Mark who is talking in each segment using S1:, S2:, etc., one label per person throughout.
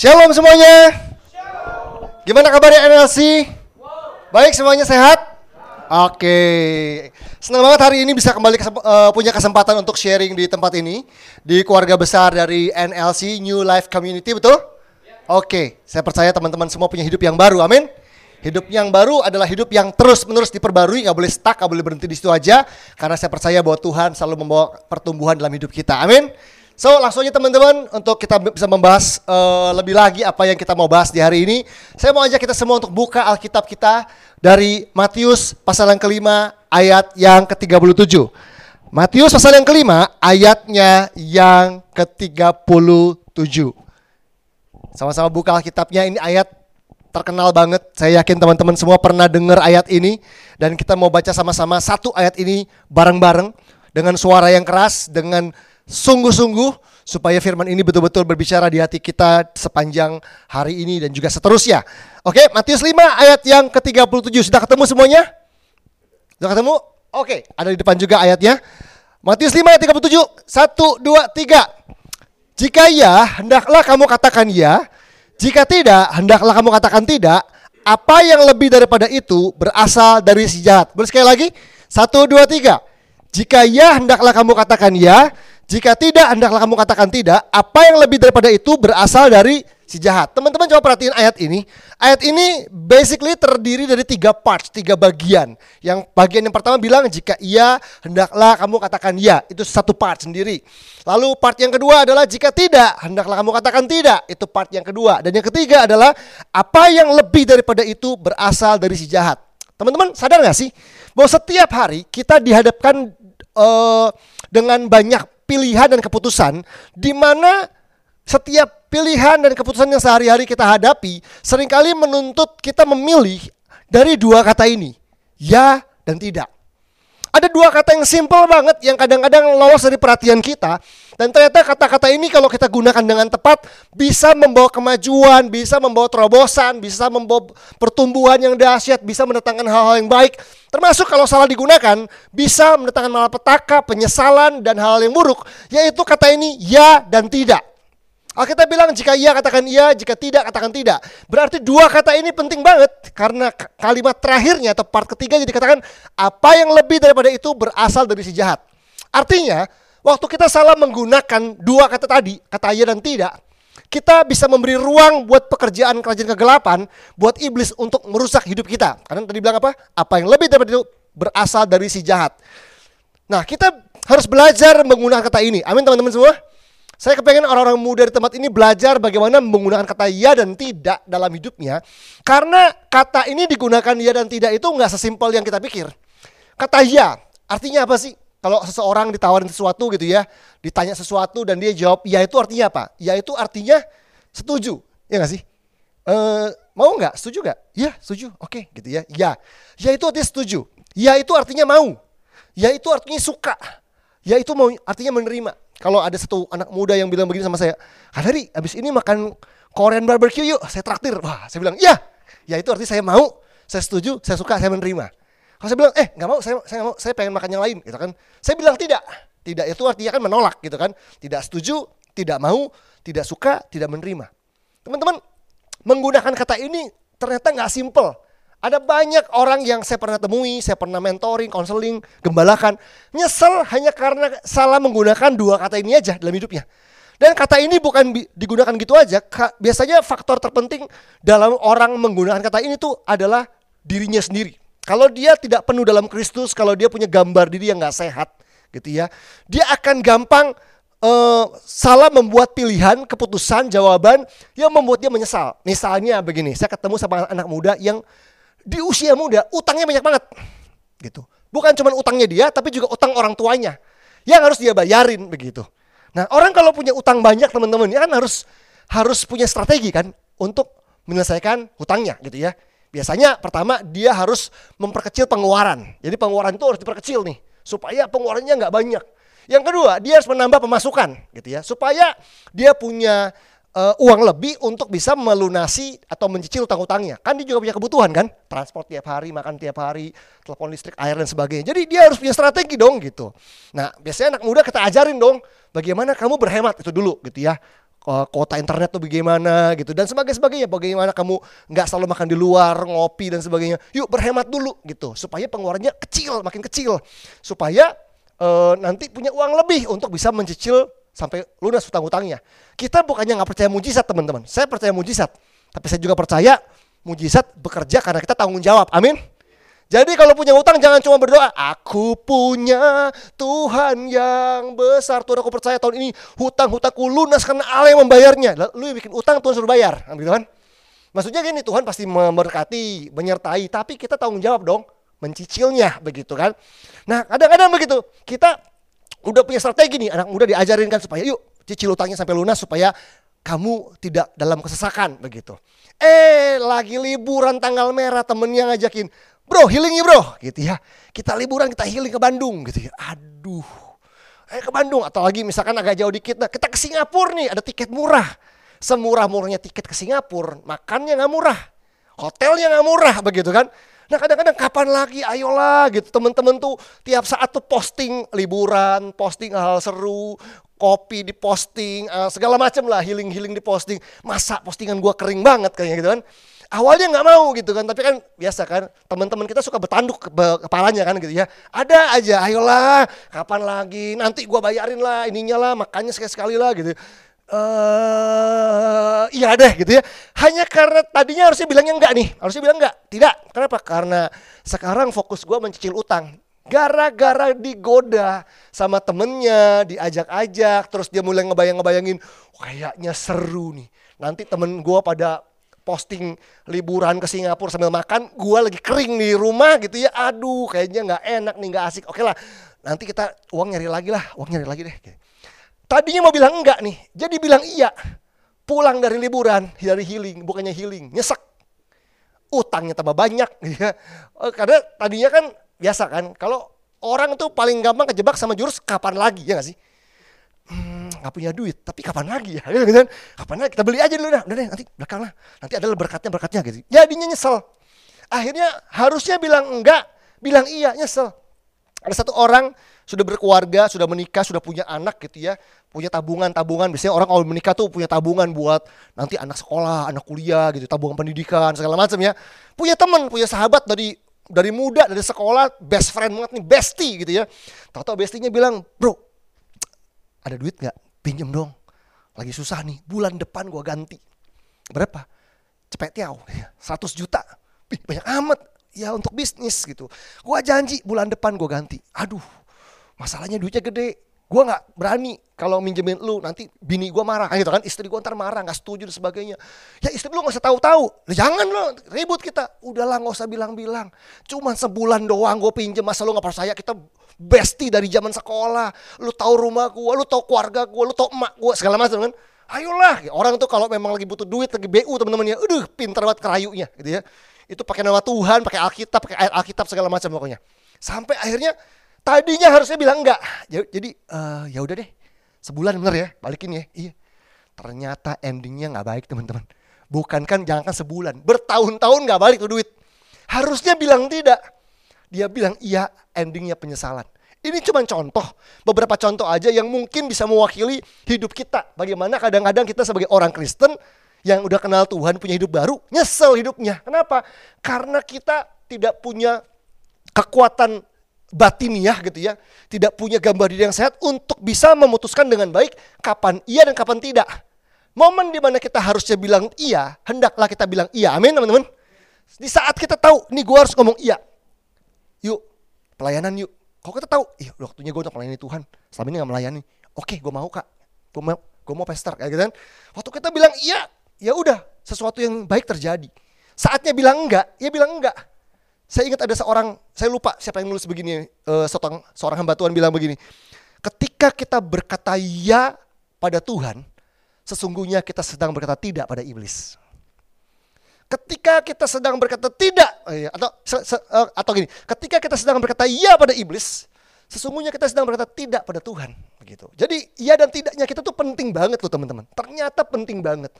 S1: Shalom semuanya. Gimana kabarnya NLC? Baik semuanya sehat? Oke. Senang banget hari ini bisa kembali eh, punya kesempatan untuk sharing di tempat ini di keluarga besar dari NLC New Life Community betul? Oke, saya percaya teman-teman semua punya hidup yang baru. Amin. Hidup yang baru adalah hidup yang terus-menerus diperbarui, nggak boleh stuck, nggak boleh berhenti di situ aja. Karena saya percaya bahwa Tuhan selalu membawa pertumbuhan dalam hidup kita. Amin. So langsung aja teman-teman untuk kita bisa membahas eh, lebih lagi apa yang kita mau bahas di hari ini. Saya mau ajak kita semua untuk buka Alkitab kita dari Matius pasal yang kelima ayat yang ke-37. Matius pasal yang kelima ayatnya yang ke-37. Sama-sama buka Alkitabnya ini ayat terkenal banget. Saya yakin teman-teman semua pernah dengar ayat ini dan kita mau baca sama-sama satu ayat ini bareng-bareng dengan suara yang keras, dengan sungguh-sungguh supaya firman ini betul-betul berbicara di hati kita sepanjang hari ini dan juga seterusnya. Oke, Matius 5 ayat yang ke-37. Sudah ketemu semuanya? Sudah ketemu? Oke, ada di depan juga ayatnya. Matius 5 ayat 37. 1 2 3. Jika ya, hendaklah kamu katakan ya. Jika tidak, hendaklah kamu katakan tidak. Apa yang lebih daripada itu berasal dari si jahat. Boleh sekali lagi? Satu, dua, tiga. Jika ya, hendaklah kamu katakan ya. Jika tidak, hendaklah kamu katakan tidak. Apa yang lebih daripada itu berasal dari si jahat. Teman-teman coba perhatiin ayat ini. Ayat ini basically terdiri dari tiga parts, tiga bagian. Yang bagian yang pertama bilang jika iya, hendaklah kamu katakan ya. Itu satu part sendiri. Lalu part yang kedua adalah jika tidak, hendaklah kamu katakan tidak. Itu part yang kedua. Dan yang ketiga adalah apa yang lebih daripada itu berasal dari si jahat. Teman-teman sadar gak sih bahwa setiap hari kita dihadapkan eh, dengan banyak pilihan dan keputusan di mana setiap pilihan dan keputusan yang sehari-hari kita hadapi sering kali menuntut kita memilih dari dua kata ini, ya dan tidak. Ada dua kata yang simple banget yang kadang-kadang lolos dari perhatian kita dan ternyata kata-kata ini kalau kita gunakan dengan tepat bisa membawa kemajuan, bisa membawa terobosan, bisa membawa pertumbuhan yang dahsyat, bisa mendatangkan hal-hal yang baik. Termasuk kalau salah digunakan bisa mendatangkan malapetaka, penyesalan dan hal yang buruk, yaitu kata ini ya dan tidak. Alkitab bilang jika iya katakan iya, jika tidak katakan tidak. Berarti dua kata ini penting banget karena kalimat terakhirnya atau part ketiga jadi katakan apa yang lebih daripada itu berasal dari si jahat. Artinya waktu kita salah menggunakan dua kata tadi, kata iya dan tidak, kita bisa memberi ruang buat pekerjaan kerajaan kegelapan, buat iblis untuk merusak hidup kita. Karena tadi bilang apa? Apa yang lebih daripada itu berasal dari si jahat. Nah, kita harus belajar menggunakan kata ini. Amin teman-teman semua. Saya kepengen orang-orang muda di tempat ini belajar bagaimana menggunakan kata ya dan tidak dalam hidupnya. Karena kata ini digunakan ya dan tidak itu nggak sesimpel yang kita pikir. Kata ya, artinya apa sih? Kalau seseorang ditawarin sesuatu gitu ya, ditanya sesuatu dan dia jawab ya itu artinya apa? Ya itu artinya setuju, ya nggak sih? Eh, mau nggak? Setuju nggak? Ya, setuju. Oke, gitu ya. Ya, ya itu artinya setuju. Ya itu artinya mau. Ya itu artinya suka. Ya itu mau artinya menerima. Kalau ada satu anak muda yang bilang begini sama saya, Kak Dari, abis ini makan Korean barbecue yuk, saya traktir. Wah, saya bilang, ya, ya itu artinya saya mau, saya setuju, saya suka, saya menerima. Kalau saya bilang, eh nggak mau, saya saya mau, saya pengen makan yang lain, gitu kan? Saya bilang tidak, tidak itu artinya kan menolak, gitu kan? Tidak setuju, tidak mau, tidak suka, tidak menerima. Teman-teman, menggunakan kata ini ternyata nggak simple. Ada banyak orang yang saya pernah temui, saya pernah mentoring, konseling, gembalakan, nyesel hanya karena salah menggunakan dua kata ini aja dalam hidupnya. Dan kata ini bukan digunakan gitu aja. Biasanya faktor terpenting dalam orang menggunakan kata ini tuh adalah dirinya sendiri. Kalau dia tidak penuh dalam Kristus, kalau dia punya gambar diri yang nggak sehat, gitu ya, dia akan gampang eh, salah membuat pilihan, keputusan, jawaban yang membuat dia menyesal. Misalnya begini, saya ketemu sama anak muda yang di usia muda utangnya banyak banget, gitu. Bukan cuma utangnya dia, tapi juga utang orang tuanya yang harus dia bayarin begitu. Nah orang kalau punya utang banyak teman-teman, ya kan harus harus punya strategi kan untuk menyelesaikan hutangnya gitu ya. Biasanya pertama dia harus memperkecil pengeluaran. Jadi pengeluaran itu harus diperkecil nih supaya pengeluarannya nggak banyak. Yang kedua, dia harus menambah pemasukan gitu ya supaya dia punya uh, uang lebih untuk bisa melunasi atau mencicil utang-utangnya. Kan dia juga punya kebutuhan kan, transport tiap hari, makan tiap hari, telepon listrik, air dan sebagainya. Jadi dia harus punya strategi dong gitu. Nah, biasanya anak muda kita ajarin dong bagaimana kamu berhemat itu dulu gitu ya kota internet tuh bagaimana gitu dan sebagainya sebagainya bagaimana kamu nggak selalu makan di luar ngopi dan sebagainya yuk berhemat dulu gitu supaya pengeluarannya kecil makin kecil supaya uh, nanti punya uang lebih untuk bisa mencicil sampai lunas hutang-hutangnya kita bukannya nggak percaya mujizat teman-teman saya percaya mujizat tapi saya juga percaya mujizat bekerja karena kita tanggung jawab amin jadi kalau punya utang jangan cuma berdoa, aku punya Tuhan yang besar. Tuhan aku percaya tahun ini hutang-hutangku lunas karena Allah yang membayarnya. Lalu yang bikin utang Tuhan suruh bayar, gitu kan? Maksudnya gini, Tuhan pasti memberkati, menyertai, tapi kita tanggung jawab dong mencicilnya begitu kan. Nah, kadang-kadang begitu. Kita udah punya strategi nih, anak muda diajarin kan supaya yuk cicil utangnya sampai lunas supaya kamu tidak dalam kesesakan begitu. Eh, lagi liburan tanggal merah temennya ngajakin, bro healing ya bro gitu ya. Kita liburan kita healing ke Bandung gitu ya. Aduh. Eh ke Bandung atau lagi misalkan agak jauh dikit nah kita ke Singapura nih ada tiket murah. Semurah murahnya tiket ke Singapura makannya nggak murah hotelnya nggak murah begitu kan Nah kadang-kadang kapan lagi? Ayolah gitu. Temen-temen tuh tiap saat tuh posting liburan, posting hal, -hal seru, kopi di posting, uh, segala macam lah healing-healing di posting. Masa postingan gua kering banget? kayaknya gitu kan. Awalnya nggak mau gitu kan tapi kan biasa kan teman-teman kita suka bertanduk ke kepalanya kan gitu ya. Ada aja ayolah kapan lagi? Nanti gua bayarin lah ininya lah makannya sekali sekali lah gitu uh, iya deh gitu ya. Hanya karena tadinya harusnya bilangnya enggak nih. Harusnya bilang enggak. Tidak. Kenapa? Karena sekarang fokus gua mencicil utang. Gara-gara digoda sama temennya diajak-ajak terus dia mulai ngebayang-ngebayangin kayaknya seru nih. Nanti temen gua pada posting liburan ke Singapura sambil makan, gue lagi kering di rumah gitu ya, aduh kayaknya nggak enak nih, nggak asik. Oke lah, nanti kita uang nyari lagi lah, uang nyari lagi deh. Tadinya mau bilang enggak nih, jadi bilang iya. Pulang dari liburan, dari healing, bukannya healing, nyesek. Utangnya tambah banyak, ya. Oh, karena tadinya kan biasa kan, kalau orang tuh paling gampang kejebak sama jurus kapan lagi, ya gak sih? Hmm, nggak punya duit, tapi kapan lagi ya? Gitu kan? Kapan lagi? Kita beli aja dulu dah. Udah deh, nanti belakang lah. Nanti adalah berkatnya berkatnya gitu. Jadinya nyesel. Akhirnya harusnya bilang enggak, bilang iya, nyesel. Ada satu orang sudah berkeluarga, sudah menikah, sudah punya anak gitu ya, punya tabungan-tabungan. Biasanya orang kalau menikah tuh punya tabungan buat nanti anak sekolah, anak kuliah gitu, tabungan pendidikan segala macam ya. Punya teman, punya sahabat dari dari muda, dari sekolah, best friend banget nih, bestie gitu ya. Tahu-tahu bestinya bilang, bro, ada duit nggak? Pinjem dong. Lagi susah nih, bulan depan gua ganti. Berapa? Cepet tiaw, 100 juta. Ih, banyak amat. Ya untuk bisnis gitu. Gua janji bulan depan gua ganti. Aduh, masalahnya duitnya gede. Gua nggak berani kalau minjemin lu nanti bini gua marah kan gitu kan istri gua ntar marah nggak setuju dan sebagainya ya istri lu nggak usah tahu-tahu jangan lo ribut kita udahlah nggak usah bilang-bilang cuman sebulan doang gua pinjem masa lu nggak percaya kita bestie dari zaman sekolah. Lu tahu rumah gua, lu tahu keluarga gua, lu tahu emak gua segala macam kan. Ayolah, orang tuh kalau memang lagi butuh duit, lagi BU teman-temannya, aduh pinter banget kerayunya gitu ya. Itu pakai nama Tuhan, pakai Alkitab, pakai ayat Alkitab segala macam pokoknya. Sampai akhirnya tadinya harusnya bilang enggak. Jadi uh, ya udah deh. Sebulan bener ya, balikin ya. Iya. Ternyata endingnya nggak baik teman-teman. Bukan kan jangan sebulan, bertahun-tahun nggak balik tuh duit. Harusnya bilang tidak dia bilang iya, endingnya penyesalan. Ini cuma contoh, beberapa contoh aja yang mungkin bisa mewakili hidup kita. Bagaimana kadang-kadang kita sebagai orang Kristen yang udah kenal Tuhan, punya hidup baru, nyesel hidupnya. Kenapa? Karena kita tidak punya kekuatan batiniah gitu ya. Tidak punya gambar diri yang sehat untuk bisa memutuskan dengan baik kapan iya dan kapan tidak. Momen di mana kita harusnya bilang iya, hendaklah kita bilang iya. Amin teman-teman. Di saat kita tahu, nih gue harus ngomong iya yuk pelayanan yuk. Kok kita tahu, ih waktunya gue untuk melayani Tuhan. Selama ini gak melayani. Oke, gue mau kak. Gue mau, gue mau pester kayak gitu kan. Waktu kita bilang iya, ya udah sesuatu yang baik terjadi. Saatnya bilang enggak, ya bilang enggak. Saya ingat ada seorang, saya lupa siapa yang nulis begini, uh, seorang, seorang hamba Tuhan bilang begini. Ketika kita berkata ya pada Tuhan, sesungguhnya kita sedang berkata tidak pada iblis. Ketika kita sedang berkata tidak eh, atau se, se, eh, atau gini, ketika kita sedang berkata iya pada iblis, sesungguhnya kita sedang berkata tidak pada Tuhan, begitu. Jadi iya dan tidaknya kita tuh penting banget loh teman-teman. Ternyata penting banget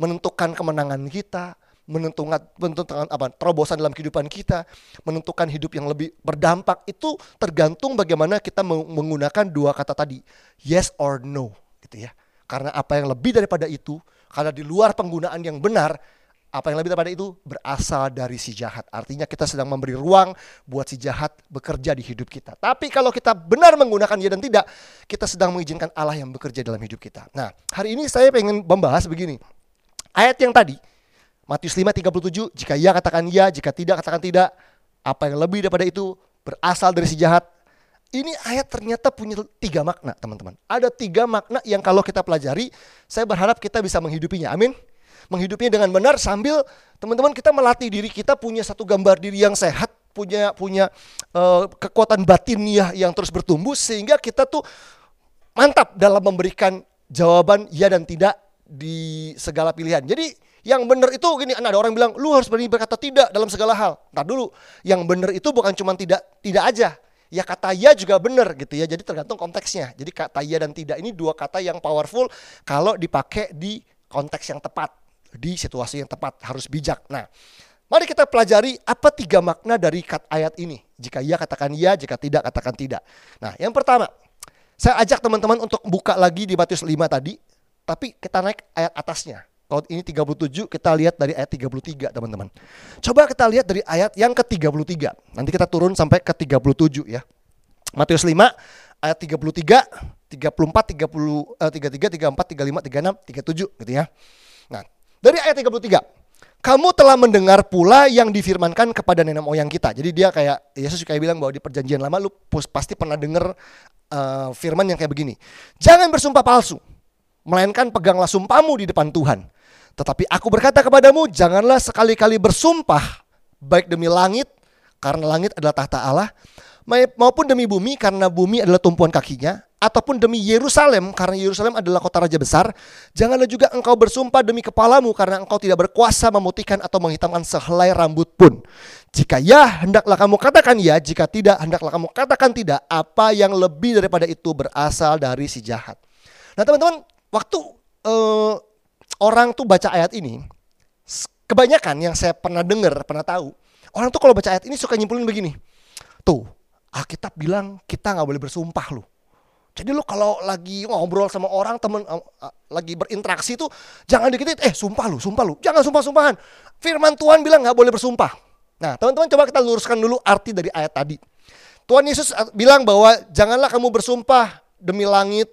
S1: menentukan kemenangan kita, menentukan menentukan apa terobosan dalam kehidupan kita, menentukan hidup yang lebih berdampak itu tergantung bagaimana kita menggunakan dua kata tadi, yes or no, gitu ya. Karena apa yang lebih daripada itu, karena di luar penggunaan yang benar, apa yang lebih daripada itu berasal dari si jahat. Artinya kita sedang memberi ruang buat si jahat bekerja di hidup kita. Tapi kalau kita benar menggunakan ya dan tidak, kita sedang mengizinkan Allah yang bekerja dalam hidup kita. Nah, hari ini saya ingin membahas begini. Ayat yang tadi, Matius 5:37, jika ya katakan ya, jika tidak katakan tidak. Apa yang lebih daripada itu berasal dari si jahat. Ini ayat ternyata punya tiga makna, teman-teman. Ada tiga makna yang kalau kita pelajari, saya berharap kita bisa menghidupinya. Amin menghidupinya dengan benar sambil teman-teman kita melatih diri kita punya satu gambar diri yang sehat, punya punya uh, kekuatan batin ya yang terus bertumbuh sehingga kita tuh mantap dalam memberikan jawaban ya dan tidak di segala pilihan. Jadi yang benar itu gini, ada orang bilang lu harus berani berkata tidak dalam segala hal. Ntar dulu, yang benar itu bukan cuma tidak tidak aja, ya kata ya juga benar gitu ya. Jadi tergantung konteksnya. Jadi kata ya dan tidak ini dua kata yang powerful kalau dipakai di konteks yang tepat di situasi yang tepat, harus bijak. Nah, mari kita pelajari apa tiga makna dari kat ayat ini. Jika iya katakan iya, jika tidak katakan tidak. Nah, yang pertama, saya ajak teman-teman untuk buka lagi di Matius 5 tadi, tapi kita naik ayat atasnya. Kalau ini 37, kita lihat dari ayat 33, teman-teman. Coba kita lihat dari ayat yang ke-33. Nanti kita turun sampai ke 37 ya. Matius 5 ayat 33, 34, 30, uh, 33, 34, 35, 36, 37 gitu ya. Nah, dari ayat 33. Kamu telah mendengar pula yang difirmankan kepada nenek moyang kita. Jadi dia kayak Yesus kayak bilang bahwa di perjanjian lama lu pasti pernah dengar uh, firman yang kayak begini. Jangan bersumpah palsu, melainkan peganglah sumpahmu di depan Tuhan. Tetapi aku berkata kepadamu, janganlah sekali-kali bersumpah baik demi langit karena langit adalah tahta Allah maupun demi bumi karena bumi adalah tumpuan kakinya ataupun demi Yerusalem karena Yerusalem adalah kota raja besar, janganlah juga engkau bersumpah demi kepalamu karena engkau tidak berkuasa memutihkan atau menghitamkan sehelai rambut pun. Jika ya, hendaklah kamu katakan ya, jika tidak, hendaklah kamu katakan tidak. Apa yang lebih daripada itu berasal dari si jahat. Nah teman-teman, waktu uh, orang tuh baca ayat ini, kebanyakan yang saya pernah dengar, pernah tahu, orang tuh kalau baca ayat ini suka nyimpulin begini. Tuh, Alkitab bilang kita nggak boleh bersumpah loh jadi lu kalau lagi ngobrol sama orang temen uh, uh, lagi berinteraksi tuh jangan dikit eh sumpah lu, sumpah lu, jangan sumpah-sumpahan. Firman Tuhan bilang nggak boleh bersumpah. Nah teman-teman coba kita luruskan dulu arti dari ayat tadi. Tuhan Yesus bilang bahwa janganlah kamu bersumpah demi langit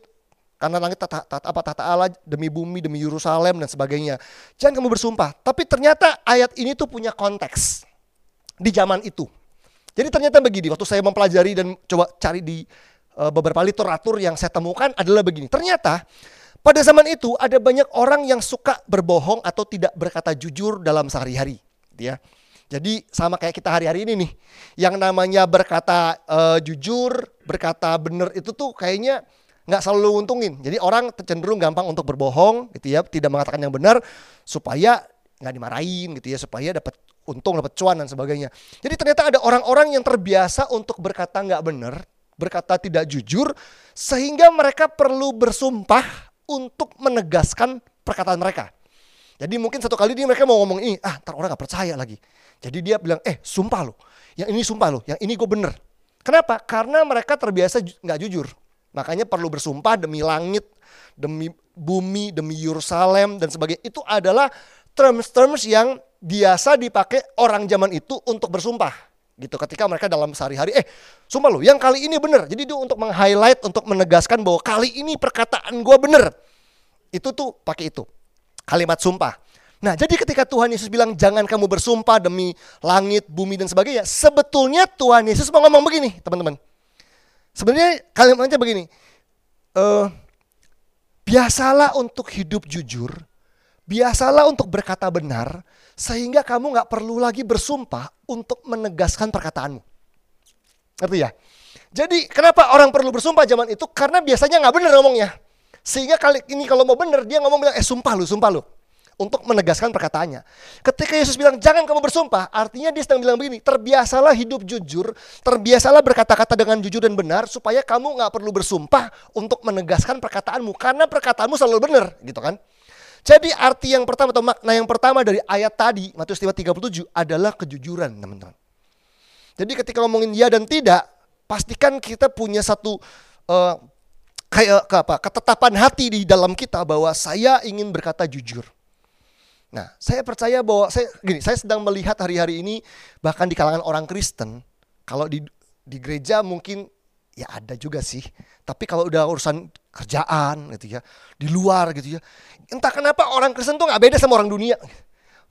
S1: karena langit tata, tata, apa tata Allah demi bumi demi Yerusalem dan sebagainya. Jangan kamu bersumpah. Tapi ternyata ayat ini tuh punya konteks di zaman itu. Jadi ternyata begini, waktu saya mempelajari dan coba cari di uh, beberapa literatur yang saya temukan adalah begini. Ternyata pada zaman itu ada banyak orang yang suka berbohong atau tidak berkata jujur dalam sehari-hari, gitu ya. Jadi sama kayak kita hari-hari ini nih, yang namanya berkata uh, jujur, berkata benar itu tuh kayaknya nggak selalu untungin. Jadi orang cenderung gampang untuk berbohong, gitu ya, tidak mengatakan yang benar supaya nggak dimarahin, gitu ya, supaya dapat untung, dapat cuan dan sebagainya. Jadi ternyata ada orang-orang yang terbiasa untuk berkata nggak benar, berkata tidak jujur sehingga mereka perlu bersumpah untuk menegaskan perkataan mereka. Jadi mungkin satu kali dia mereka mau ngomong ini, ah ntar orang gak percaya lagi. Jadi dia bilang, eh sumpah lo, yang ini sumpah lo, yang ini gue bener. Kenapa? Karena mereka terbiasa nggak jujur. Makanya perlu bersumpah demi langit, demi bumi, demi Yerusalem dan sebagainya. Itu adalah terms-terms yang biasa dipakai orang zaman itu untuk bersumpah gitu. Ketika mereka dalam sehari-hari eh sumpah lo yang kali ini bener jadi itu untuk meng-highlight untuk menegaskan bahwa kali ini perkataan gue bener itu tuh pakai itu kalimat sumpah. Nah jadi ketika Tuhan Yesus bilang jangan kamu bersumpah demi langit bumi dan sebagainya sebetulnya Tuhan Yesus mau ngomong begini teman-teman sebenarnya kalimatnya begini uh, biasalah untuk hidup jujur biasalah untuk berkata benar sehingga kamu nggak perlu lagi bersumpah untuk menegaskan perkataanmu. Ngerti ya? Jadi kenapa orang perlu bersumpah zaman itu? Karena biasanya nggak benar ngomongnya. Sehingga kali ini kalau mau bener dia ngomong bilang eh sumpah lu, sumpah lu. Untuk menegaskan perkataannya. Ketika Yesus bilang jangan kamu bersumpah, artinya dia sedang bilang begini, terbiasalah hidup jujur, terbiasalah berkata-kata dengan jujur dan benar, supaya kamu nggak perlu bersumpah untuk menegaskan perkataanmu, karena perkataanmu selalu benar, gitu kan? Jadi arti yang pertama atau makna yang pertama dari ayat tadi Matius 5:37 adalah kejujuran, teman-teman. Jadi ketika ngomongin ya dan tidak, pastikan kita punya satu uh, kayak apa? ketetapan hati di dalam kita bahwa saya ingin berkata jujur. Nah, saya percaya bahwa saya gini, saya sedang melihat hari-hari ini bahkan di kalangan orang Kristen, kalau di di gereja mungkin ya ada juga sih. Tapi kalau udah urusan kerjaan gitu ya, di luar gitu ya. Entah kenapa orang Kristen tuh nggak beda sama orang dunia.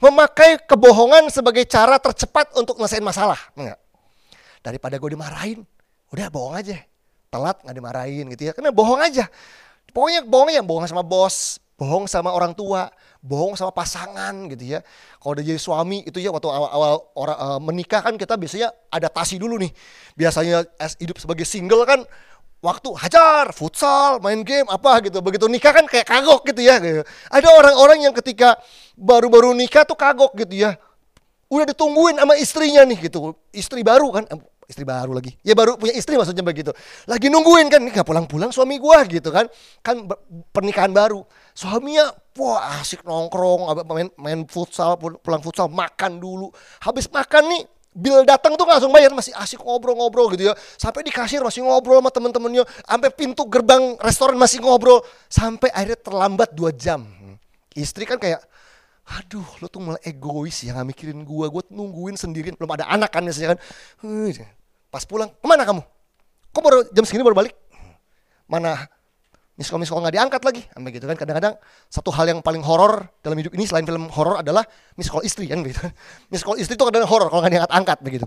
S1: Memakai kebohongan sebagai cara tercepat untuk ngelesain masalah. Enggak. Daripada gue dimarahin, udah bohong aja. Telat nggak dimarahin gitu ya. Karena bohong aja. Pokoknya bohongnya bohong sama bos, bohong sama orang tua, bohong sama pasangan gitu ya. Kalau udah jadi suami itu ya waktu awal-awal orang uh, menikah kan kita biasanya adaptasi dulu nih. Biasanya as hidup sebagai single kan waktu hajar, futsal, main game apa gitu. Begitu nikah kan kayak kagok gitu ya. Ada orang-orang yang ketika baru-baru nikah tuh kagok gitu ya. Udah ditungguin sama istrinya nih gitu. Istri baru kan, eh, istri baru lagi. Ya baru punya istri maksudnya begitu. Lagi nungguin kan, nggak pulang-pulang suami gua gitu kan. Kan pernikahan baru Suaminya wah asik nongkrong, main, main futsal, pulang futsal, makan dulu. Habis makan nih, Bill datang tuh langsung bayar masih asik ngobrol-ngobrol gitu ya. Sampai di kasir masih ngobrol sama temen-temennya. Sampai pintu gerbang restoran masih ngobrol. Sampai akhirnya terlambat dua jam. Istri kan kayak, aduh lo tuh malah egois ya gak mikirin gua. Gua nungguin sendirian. Belum ada anak kan biasanya kan. Pas pulang, ke mana kamu? Kok baru jam segini baru balik? Mana miss call nggak diangkat lagi. Sampai gitu kan kadang-kadang satu hal yang paling horor dalam hidup ini selain film horor adalah miss call istri kan gitu miss call istri itu kadang horor kalau nggak diangkat angkat begitu.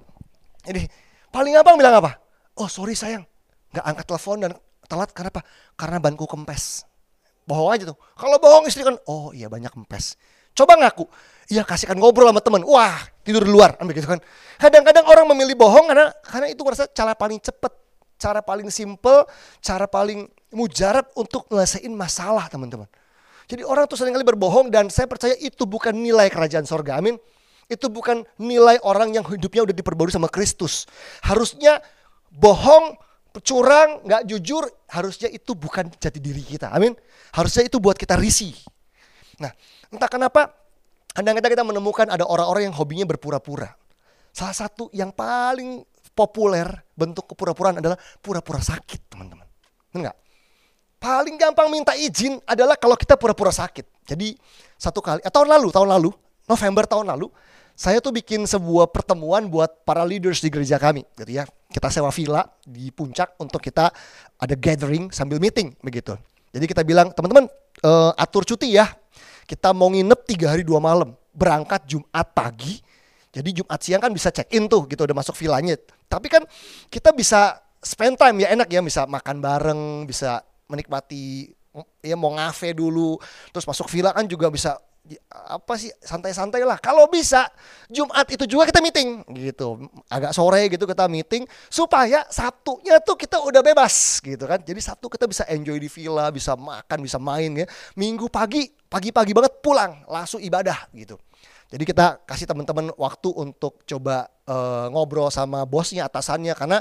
S1: Jadi paling gampang bilang apa? Oh sorry sayang nggak angkat telepon dan telat karena apa? Karena banku kempes. Bohong aja tuh. Kalau bohong istri kan oh iya banyak kempes. Coba ngaku. Iya kasihkan ngobrol sama teman wah tidur di luar ambil gitu kan. Kadang-kadang orang memilih bohong karena karena itu merasa cara paling cepet cara paling simple cara paling mujarab untuk menyelesaikan masalah teman-teman. Jadi orang tuh sering kali berbohong dan saya percaya itu bukan nilai kerajaan sorga. Amin. Itu bukan nilai orang yang hidupnya udah diperbarui sama Kristus. Harusnya bohong, curang, nggak jujur, harusnya itu bukan jati diri kita. Amin. Harusnya itu buat kita risih. Nah, entah kenapa kadang-kadang kita menemukan ada orang-orang yang hobinya berpura-pura. Salah satu yang paling populer bentuk kepura-puraan adalah pura-pura sakit, teman-teman. Enggak? Paling gampang minta izin adalah kalau kita pura-pura sakit. Jadi satu kali, eh, tahun lalu, tahun lalu, November tahun lalu, saya tuh bikin sebuah pertemuan buat para leaders di gereja kami, gitu ya. Kita sewa villa di puncak untuk kita ada gathering sambil meeting, begitu. Jadi kita bilang, teman-teman uh, atur cuti ya. Kita mau nginep tiga hari dua malam, berangkat Jumat pagi. Jadi Jumat siang kan bisa check in tuh, gitu udah masuk villanya. Tapi kan kita bisa spend time ya enak ya, bisa makan bareng, bisa menikmati ya mau ngafe dulu terus masuk villa kan juga bisa apa sih santai-santai lah. Kalau bisa Jumat itu juga kita meeting gitu. Agak sore gitu kita meeting supaya Sabtunya tuh kita udah bebas gitu kan. Jadi Sabtu kita bisa enjoy di villa bisa makan bisa main ya. Minggu pagi pagi-pagi banget pulang langsung ibadah gitu. Jadi kita kasih teman-teman waktu untuk coba uh, ngobrol sama bosnya atasannya karena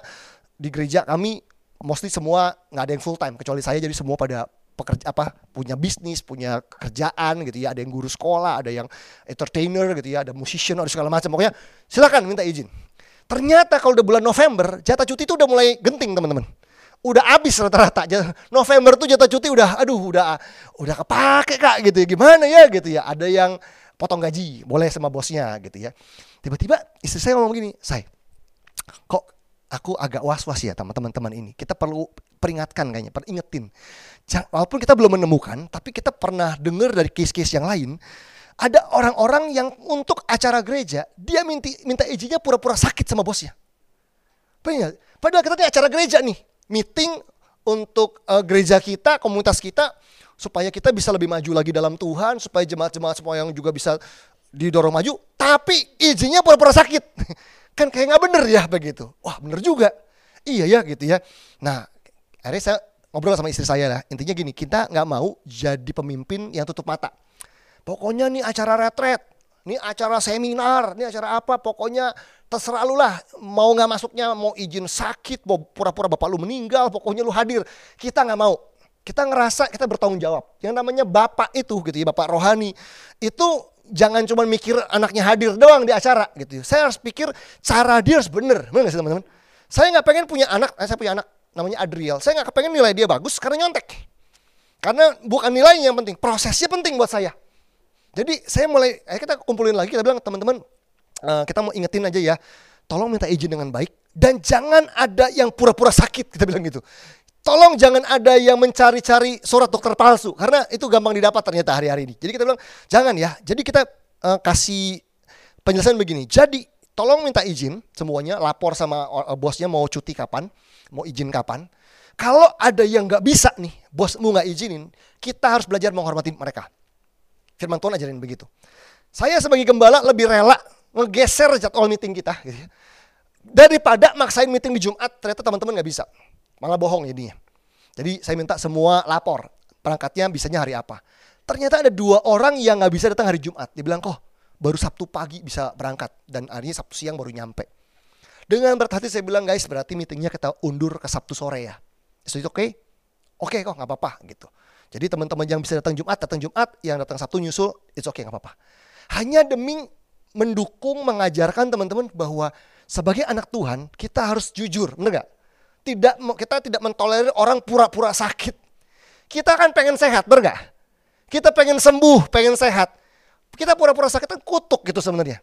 S1: di gereja kami mostly semua nggak ada yang full time kecuali saya jadi semua pada pekerja apa punya bisnis punya kerjaan gitu ya. Ada yang guru sekolah ada yang entertainer gitu ya ada musician ada segala macam. Pokoknya silakan minta izin. Ternyata kalau udah bulan November jatah cuti itu udah mulai genting teman-teman. Udah habis rata-rata. November tuh jatah cuti udah aduh udah udah kepake kak gitu ya. Gimana ya gitu ya. Ada yang potong gaji boleh sama bosnya gitu ya. Tiba-tiba istri saya ngomong gini saya kok aku agak was-was ya teman-teman ini. Kita perlu peringatkan kayaknya, peringetin. Walaupun kita belum menemukan, tapi kita pernah dengar dari case-case yang lain, ada orang-orang yang untuk acara gereja, dia minta, minta izinnya pura-pura sakit sama bosnya. Padahal kita ini acara gereja nih, meeting untuk uh, gereja kita, komunitas kita, supaya kita bisa lebih maju lagi dalam Tuhan, supaya jemaat-jemaat semua yang juga bisa didorong maju, tapi izinnya pura-pura sakit. Kan kayak nggak bener ya begitu. Wah bener juga. Iya ya gitu ya. Nah akhirnya saya ngobrol sama istri saya lah. Intinya gini, kita nggak mau jadi pemimpin yang tutup mata. Pokoknya nih acara retret, nih acara seminar, nih acara apa, pokoknya terserah lu lah. Mau nggak masuknya, mau izin sakit, mau pura-pura bapak lu meninggal, pokoknya lu hadir. Kita nggak mau. Kita ngerasa kita bertanggung jawab. Yang namanya bapak itu gitu ya, bapak rohani. Itu jangan cuma mikir anaknya hadir doang di acara gitu. Saya harus pikir cara dia harus bener. Bener gak sih teman-teman? Saya nggak pengen punya anak, eh, saya punya anak namanya Adriel. Saya nggak kepengen nilai dia bagus karena nyontek. Karena bukan nilainya yang penting, prosesnya penting buat saya. Jadi saya mulai, eh, kita kumpulin lagi, kita bilang teman-teman, uh, kita mau ingetin aja ya, tolong minta izin dengan baik dan jangan ada yang pura-pura sakit, kita bilang gitu. Tolong jangan ada yang mencari-cari surat dokter palsu karena itu gampang didapat ternyata hari-hari ini. Jadi kita bilang jangan ya. Jadi kita uh, kasih penjelasan begini. Jadi tolong minta izin semuanya lapor sama uh, bosnya mau cuti kapan, mau izin kapan. Kalau ada yang nggak bisa nih, bosmu nggak izinin, kita harus belajar menghormati mereka. Firman Tuhan ajarin begitu. Saya sebagai gembala lebih rela ngegeser jadwal meeting kita gitu ya. Daripada maksain meeting di Jumat, ternyata teman-teman nggak bisa malah bohong jadinya. Jadi saya minta semua lapor perangkatnya bisanya hari apa. Ternyata ada dua orang yang nggak bisa datang hari Jumat. Dia bilang kok baru Sabtu pagi bisa berangkat dan harinya Sabtu siang baru nyampe. Dengan berat saya bilang guys berarti meetingnya kita undur ke Sabtu sore ya. Itu oke? Okay? Oke okay, kok nggak apa-apa gitu. Jadi teman-teman yang bisa datang Jumat datang Jumat, yang datang Sabtu nyusul, it's okay nggak apa-apa. Hanya demi mendukung mengajarkan teman-teman bahwa sebagai anak Tuhan kita harus jujur, benar gak? Tidak kita tidak mentolerir orang pura-pura sakit. Kita kan pengen sehat, bener gak? Kita pengen sembuh, pengen sehat. Kita pura-pura sakit kan kutuk gitu sebenarnya.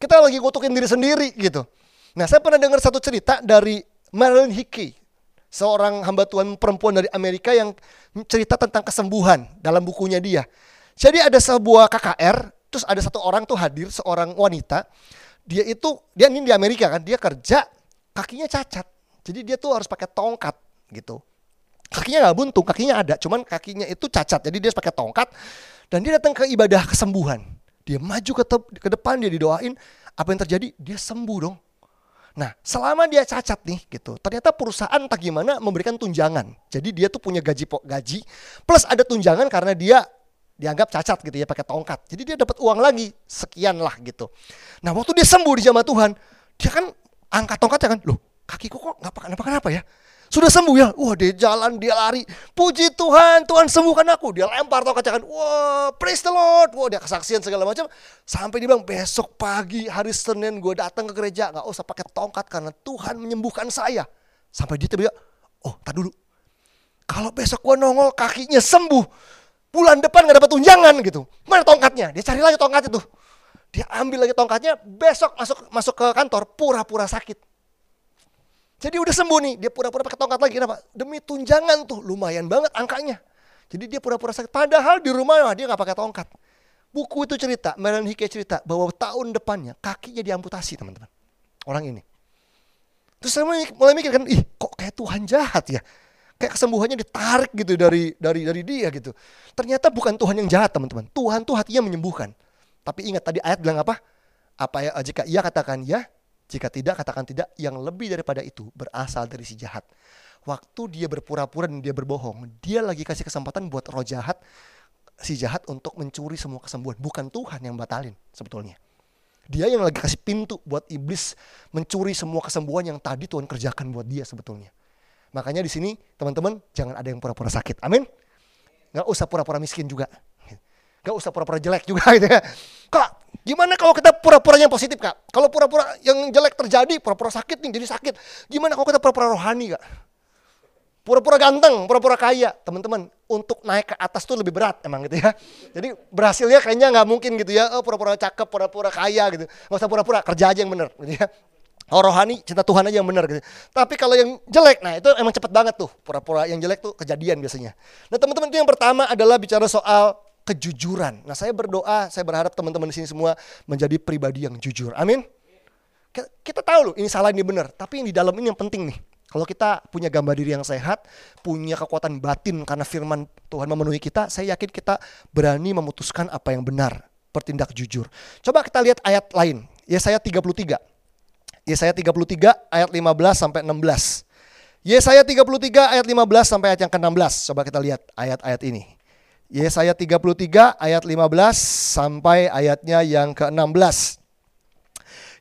S1: Kita lagi kutukin diri sendiri gitu. Nah saya pernah dengar satu cerita dari Marilyn Hickey. Seorang hamba Tuhan perempuan dari Amerika yang cerita tentang kesembuhan dalam bukunya dia. Jadi ada sebuah KKR, terus ada satu orang tuh hadir, seorang wanita. Dia itu, dia ini di Amerika kan, dia kerja, kakinya cacat jadi dia tuh harus pakai tongkat gitu. Kakinya nggak buntung, kakinya ada, cuman kakinya itu cacat. Jadi dia pakai tongkat dan dia datang ke ibadah kesembuhan. Dia maju ke, ke depan, dia didoain. Apa yang terjadi? Dia sembuh dong. Nah, selama dia cacat nih gitu, ternyata perusahaan tak gimana memberikan tunjangan. Jadi dia tuh punya gaji gaji plus ada tunjangan karena dia dianggap cacat gitu ya pakai tongkat. Jadi dia dapat uang lagi sekian lah gitu. Nah, waktu dia sembuh di jamaah Tuhan, dia kan angkat tongkatnya kan, loh kakiku kok nggak kenapa kenapa ya? Sudah sembuh ya? Wah dia jalan dia lari. Puji Tuhan Tuhan sembuhkan aku. Dia lempar tongkat kan wah praise the Lord. Wah dia kesaksian segala macam. Sampai dia bilang besok pagi hari Senin gue datang ke gereja. Nggak usah pakai tongkat karena Tuhan menyembuhkan saya. Sampai dia tiba oh tak dulu. Kalau besok gue nongol kakinya sembuh bulan depan nggak dapat tunjangan gitu. Mana tongkatnya? Dia cari lagi tongkat itu. Dia ambil lagi tongkatnya besok masuk masuk ke kantor pura-pura sakit jadi udah sembuh nih, dia pura-pura pakai tongkat lagi. Kenapa? Demi tunjangan tuh, lumayan banget angkanya. Jadi dia pura-pura sakit. Padahal di rumah dia nggak pakai tongkat. Buku itu cerita, Meran Hike cerita bahwa tahun depannya kakinya diamputasi teman-teman. Orang ini. Terus saya mulai mikir kan, ih kok kayak Tuhan jahat ya. Kayak kesembuhannya ditarik gitu dari dari dari dia gitu. Ternyata bukan Tuhan yang jahat teman-teman. Tuhan tuh hatinya menyembuhkan. Tapi ingat tadi ayat bilang apa? Apa ya jika ia katakan ya, jika tidak, katakan tidak. Yang lebih daripada itu berasal dari si jahat. Waktu dia berpura-pura dan dia berbohong, dia lagi kasih kesempatan buat roh jahat, si jahat untuk mencuri semua kesembuhan. Bukan Tuhan yang batalin sebetulnya. Dia yang lagi kasih pintu buat iblis mencuri semua kesembuhan yang tadi Tuhan kerjakan buat dia sebetulnya. Makanya di sini teman-teman jangan ada yang pura-pura sakit. Amin. Gak usah pura-pura miskin juga. Gak usah pura-pura jelek juga gitu ya. Gimana kalau kita pura-pura yang positif kak? Kalau pura-pura yang jelek terjadi, pura-pura sakit nih jadi sakit. Gimana kalau kita pura-pura rohani kak? Pura-pura ganteng, pura-pura kaya. Teman-teman, untuk naik ke atas tuh lebih berat emang gitu ya. Jadi berhasilnya kayaknya nggak mungkin gitu ya. Oh, pura-pura cakep, pura-pura kaya gitu. Gak usah pura-pura, kerja aja yang bener gitu ya. Oh rohani, cinta Tuhan aja yang benar gitu. Tapi kalau yang jelek, nah itu emang cepet banget tuh. Pura-pura yang jelek tuh kejadian biasanya. Nah teman-teman itu yang pertama adalah bicara soal kejujuran. Nah, saya berdoa, saya berharap teman-teman di sini semua menjadi pribadi yang jujur. Amin. Kita tahu loh, ini salah ini benar, tapi yang di dalam ini yang penting nih. Kalau kita punya gambar diri yang sehat, punya kekuatan batin karena firman Tuhan memenuhi kita, saya yakin kita berani memutuskan apa yang benar, bertindak jujur. Coba kita lihat ayat lain. Ya saya 33. Ya saya 33 ayat 15 sampai 16. Yesaya 33 ayat 15 sampai ayat yang ke-16. Coba kita lihat ayat-ayat ini. Yesaya 33 ayat 15 sampai ayatnya yang ke-16.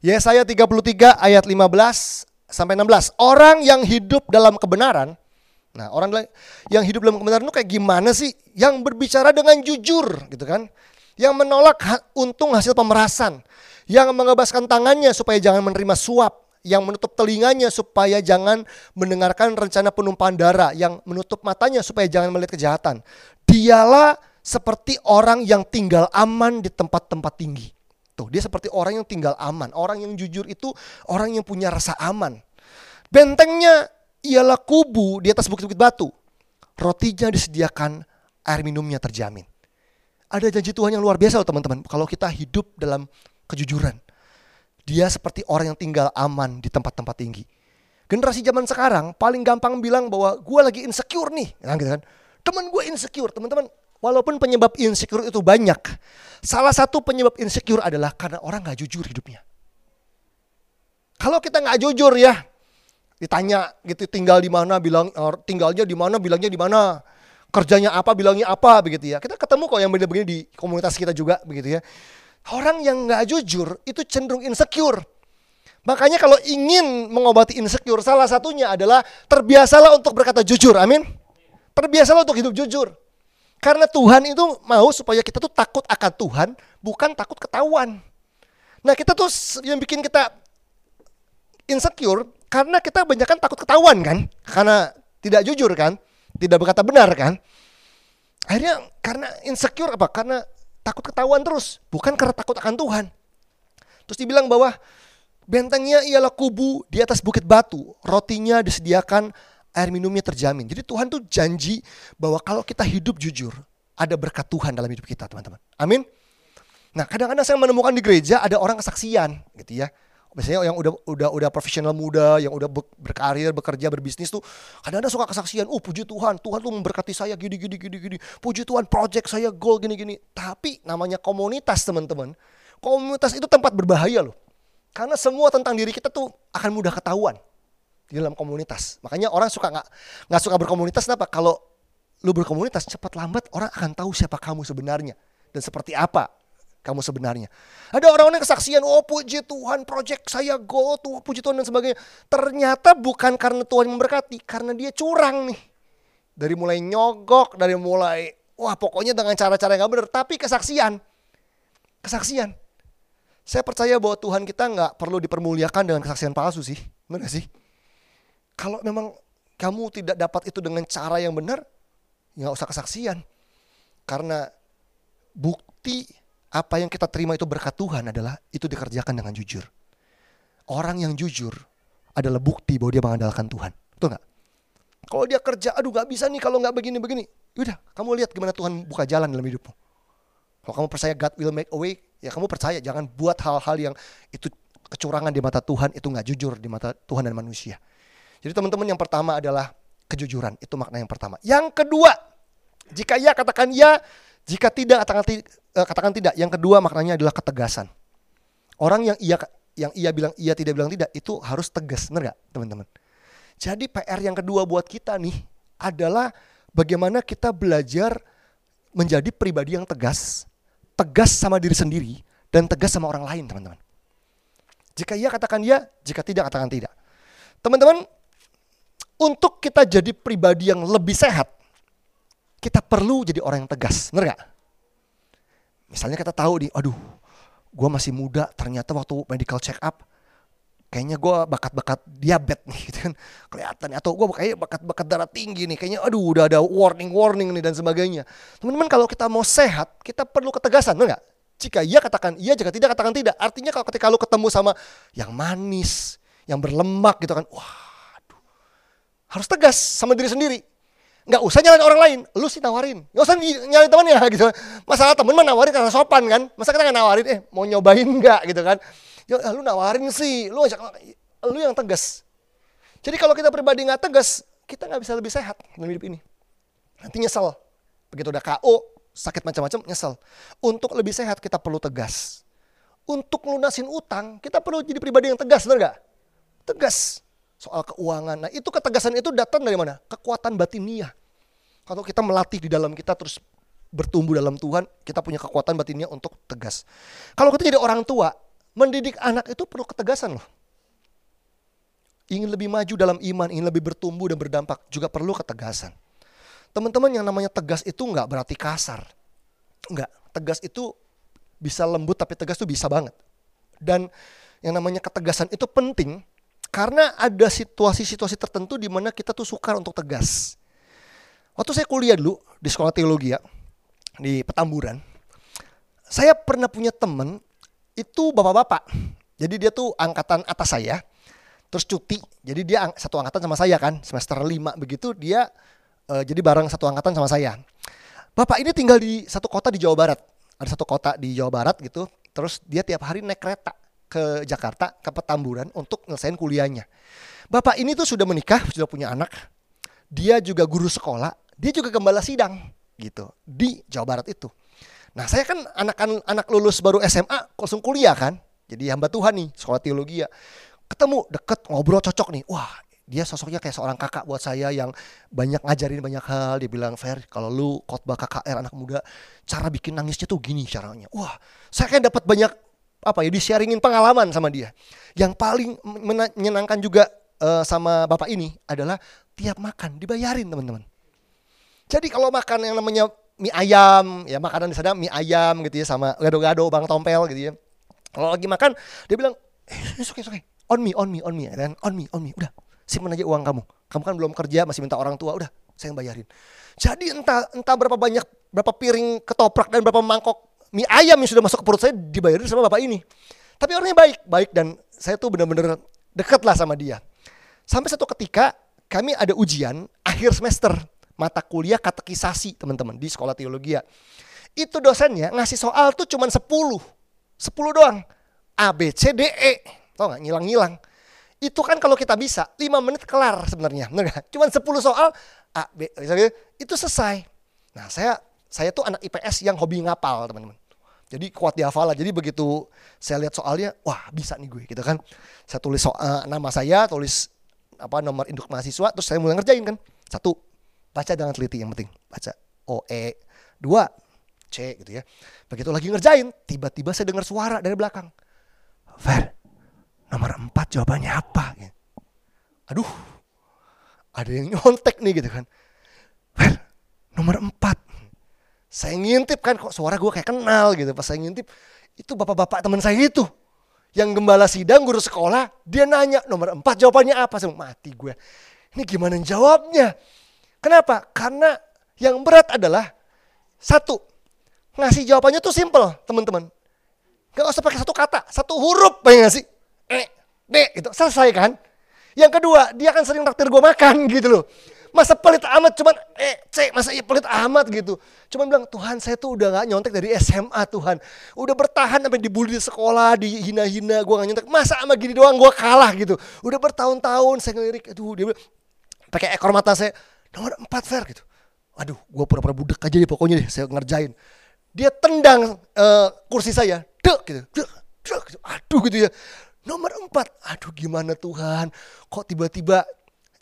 S1: Yesaya 33 ayat 15 sampai 16. Orang yang hidup dalam kebenaran Nah, orang yang hidup dalam kebenaran itu kayak gimana sih? Yang berbicara dengan jujur, gitu kan? Yang menolak untung hasil pemerasan, yang mengebaskan tangannya supaya jangan menerima suap, yang menutup telinganya supaya jangan mendengarkan rencana penumpahan darah, yang menutup matanya supaya jangan melihat kejahatan. Dialah seperti orang yang tinggal aman di tempat-tempat tinggi. Tuh, dia seperti orang yang tinggal aman. Orang yang jujur itu orang yang punya rasa aman. Bentengnya ialah kubu di atas bukit-bukit batu. Rotinya disediakan, air minumnya terjamin. Ada janji Tuhan yang luar biasa loh teman-teman. Kalau kita hidup dalam kejujuran. Dia seperti orang yang tinggal aman di tempat-tempat tinggi. Generasi zaman sekarang paling gampang bilang bahwa gue lagi insecure nih. Nah, gitu kan. Temen gue insecure. Teman-teman, walaupun penyebab insecure itu banyak. Salah satu penyebab insecure adalah karena orang gak jujur hidupnya. Kalau kita gak jujur ya, ditanya gitu tinggal di mana bilang tinggalnya di mana bilangnya di mana kerjanya apa bilangnya apa begitu ya kita ketemu kok yang begini-begini di komunitas kita juga begitu ya orang yang nggak jujur itu cenderung insecure. Makanya kalau ingin mengobati insecure salah satunya adalah terbiasalah untuk berkata jujur amin. Terbiasalah untuk hidup jujur. Karena Tuhan itu mau supaya kita tuh takut akan Tuhan bukan takut ketahuan. Nah kita tuh yang bikin kita insecure karena kita banyak kan takut ketahuan kan, karena tidak jujur kan, tidak berkata benar kan. Akhirnya karena insecure apa? Karena takut ketahuan terus, bukan karena takut akan Tuhan. Terus dibilang bahwa bentengnya ialah kubu di atas bukit batu, rotinya disediakan, air minumnya terjamin. Jadi Tuhan tuh janji bahwa kalau kita hidup jujur, ada berkat Tuhan dalam hidup kita, teman-teman. Amin. Nah, kadang-kadang saya menemukan di gereja ada orang kesaksian, gitu ya biasanya yang udah udah udah profesional muda yang udah berkarir bekerja berbisnis tuh kadang-kadang suka kesaksian oh puji Tuhan Tuhan tuh memberkati saya gini gini gini gini. Puji Tuhan project saya goal gini gini. Tapi namanya komunitas teman-teman komunitas itu tempat berbahaya loh. Karena semua tentang diri kita tuh akan mudah ketahuan di dalam komunitas. Makanya orang suka nggak nggak suka berkomunitas kenapa? Kalau lu berkomunitas cepat lambat orang akan tahu siapa kamu sebenarnya dan seperti apa kamu sebenarnya. Ada orang-orang yang kesaksian, oh puji Tuhan, project saya go, tuh puji Tuhan dan sebagainya. Ternyata bukan karena Tuhan memberkati, karena dia curang nih. Dari mulai nyogok, dari mulai, wah pokoknya dengan cara-cara yang gak benar. Tapi kesaksian, kesaksian. Saya percaya bahwa Tuhan kita nggak perlu dipermuliakan dengan kesaksian palsu sih. Benar sih? Kalau memang kamu tidak dapat itu dengan cara yang benar, nggak usah kesaksian. Karena bukti apa yang kita terima itu berkat Tuhan adalah itu dikerjakan dengan jujur. Orang yang jujur adalah bukti bahwa dia mengandalkan Tuhan. Betul nggak? Kalau dia kerja, aduh nggak bisa nih kalau nggak begini-begini. Yaudah, kamu lihat gimana Tuhan buka jalan dalam hidupmu. Kalau kamu percaya God will make a way, ya kamu percaya. Jangan buat hal-hal yang itu kecurangan di mata Tuhan, itu nggak jujur di mata Tuhan dan manusia. Jadi teman-teman yang pertama adalah kejujuran. Itu makna yang pertama. Yang kedua, jika ya katakan ya, jika tidak katakan, uh, katakan tidak. Yang kedua maknanya adalah ketegasan. Orang yang iya yang ia bilang iya tidak bilang tidak itu harus tegas, benar gak teman-teman? Jadi PR yang kedua buat kita nih adalah bagaimana kita belajar menjadi pribadi yang tegas, tegas sama diri sendiri dan tegas sama orang lain, teman-teman. Jika iya katakan iya, jika tidak katakan tidak. Teman-teman, untuk kita jadi pribadi yang lebih sehat, kita perlu jadi orang yang tegas, benar gak? Misalnya kita tahu nih, aduh, gue masih muda, ternyata waktu medical check up, kayaknya gue bakat-bakat diabetes nih, gitu kan, kelihatan. Atau gue kayaknya bakat-bakat darah tinggi nih, kayaknya aduh udah ada warning-warning nih dan sebagainya. Teman-teman kalau kita mau sehat, kita perlu ketegasan, benar gak? Jika iya katakan iya, jika tidak katakan tidak. Artinya kalau ketika lu ketemu sama yang manis, yang berlemak gitu kan, waduh, harus tegas sama diri sendiri nggak usah nyalain orang lain, lu sih nawarin. Nggak usah nyalain temennya gitu. Masalah temen mah nawarin karena sopan kan. Masa kita nggak nawarin, eh mau nyobain nggak gitu kan. Ya lu nawarin sih, lu ajak, lu yang tegas. Jadi kalau kita pribadi nggak tegas, kita nggak bisa lebih sehat dalam hidup ini. Nanti nyesel. Begitu udah KO, sakit macam-macam, nyesel. Untuk lebih sehat kita perlu tegas. Untuk lunasin utang, kita perlu jadi pribadi yang tegas, benar nggak? Tegas. soal keuangan. Nah, itu ketegasan itu datang dari mana? Kekuatan batiniah. Kalau kita melatih di dalam kita terus bertumbuh dalam Tuhan, kita punya kekuatan batinnya untuk tegas. Kalau kita jadi orang tua, mendidik anak itu perlu ketegasan loh. Ingin lebih maju dalam iman, ingin lebih bertumbuh dan berdampak, juga perlu ketegasan. Teman-teman yang namanya tegas itu nggak berarti kasar. Nggak, tegas itu bisa lembut tapi tegas itu bisa banget. Dan yang namanya ketegasan itu penting karena ada situasi-situasi tertentu di mana kita tuh sukar untuk tegas. Waktu saya kuliah dulu di sekolah teologi ya, di Petamburan, saya pernah punya temen itu bapak-bapak. Jadi dia tuh angkatan atas saya, terus cuti. Jadi dia satu angkatan sama saya kan, semester 5 begitu dia uh, jadi bareng satu angkatan sama saya. Bapak ini tinggal di satu kota di Jawa Barat. Ada satu kota di Jawa Barat gitu. Terus dia tiap hari naik kereta ke Jakarta, ke Petamburan untuk ngelesain kuliahnya. Bapak ini tuh sudah menikah, sudah punya anak. Dia juga guru sekolah, dia juga gembala sidang gitu di Jawa Barat itu. Nah, saya kan anak-anak lulus baru SMA langsung kuliah kan. Jadi hamba Tuhan nih, sekolah teologi ya. Ketemu deket ngobrol cocok nih. Wah, dia sosoknya kayak seorang kakak buat saya yang banyak ngajarin banyak hal. Dia bilang, Fer, kalau lu khotbah KKR anak muda, cara bikin nangisnya tuh gini caranya. Wah, saya kan dapat banyak apa ya di sharingin pengalaman sama dia. Yang paling menyenangkan juga uh, sama bapak ini adalah tiap makan dibayarin teman-teman. Jadi kalau makan yang namanya mie ayam, ya makanan di sana mie ayam gitu ya sama gado-gado bang tompel gitu ya. Kalau lagi makan dia bilang, eh, oke oke, on me, on me, on me, dan on me, on me, udah simpan aja uang kamu. Kamu kan belum kerja, masih minta orang tua, udah saya yang bayarin. Jadi entah entah berapa banyak, berapa piring ketoprak dan berapa mangkok mie ayam yang sudah masuk ke perut saya dibayarin sama bapak ini. Tapi orangnya baik, baik dan saya tuh benar-benar dekat lah sama dia. Sampai satu ketika kami ada ujian akhir semester mata kuliah katekisasi teman-teman di sekolah teologi ya. Itu dosennya ngasih soal tuh cuma 10. 10 doang. A, B, C, D, E. Tau gak? Ngilang-ngilang. Itu kan kalau kita bisa 5 menit kelar sebenarnya. Cuma 10 soal A, B, itu selesai. Nah saya saya tuh anak IPS yang hobi ngapal teman-teman. Jadi kuat di hafalan. Jadi begitu saya lihat soalnya, wah bisa nih gue gitu kan. Saya tulis soal, nama saya, tulis apa nomor induk mahasiswa, terus saya mulai ngerjain kan. Satu, baca dengan teliti yang penting. Baca O E. Dua, C gitu ya. Begitu lagi ngerjain, tiba-tiba saya dengar suara dari belakang. Fer, nomor empat jawabannya apa? Aduh, ada yang nyontek nih gitu kan. Fer, nomor empat saya ngintip kan kok suara gue kayak kenal gitu. Pas saya ngintip itu bapak-bapak teman saya itu. Yang gembala sidang guru sekolah, dia nanya nomor empat jawabannya apa? Saya mati gue. Ini gimana jawabnya? Kenapa? Karena yang berat adalah satu, ngasih jawabannya tuh simple teman-teman. Gak usah pakai satu kata, satu huruf pengen ngasih. E, D, itu selesai kan? Yang kedua, dia akan sering traktir gue makan gitu loh. Masa pelit amat cuman eh C masa iya pelit amat gitu. Cuman bilang Tuhan saya tuh udah gak nyontek dari SMA Tuhan. Udah bertahan sampai dibully di sekolah, dihina-hina, gue gak nyontek. Masa sama gini doang gue kalah gitu. Udah bertahun-tahun saya ngelirik, aduh dia bilang pakai ekor mata saya nomor 4 fair gitu. Aduh, gue pura-pura budek aja deh pokoknya deh, saya ngerjain. Dia tendang uh, kursi saya, dek gitu, dek, dek, gitu. aduh gitu ya. Nomor 4, aduh gimana Tuhan, kok tiba-tiba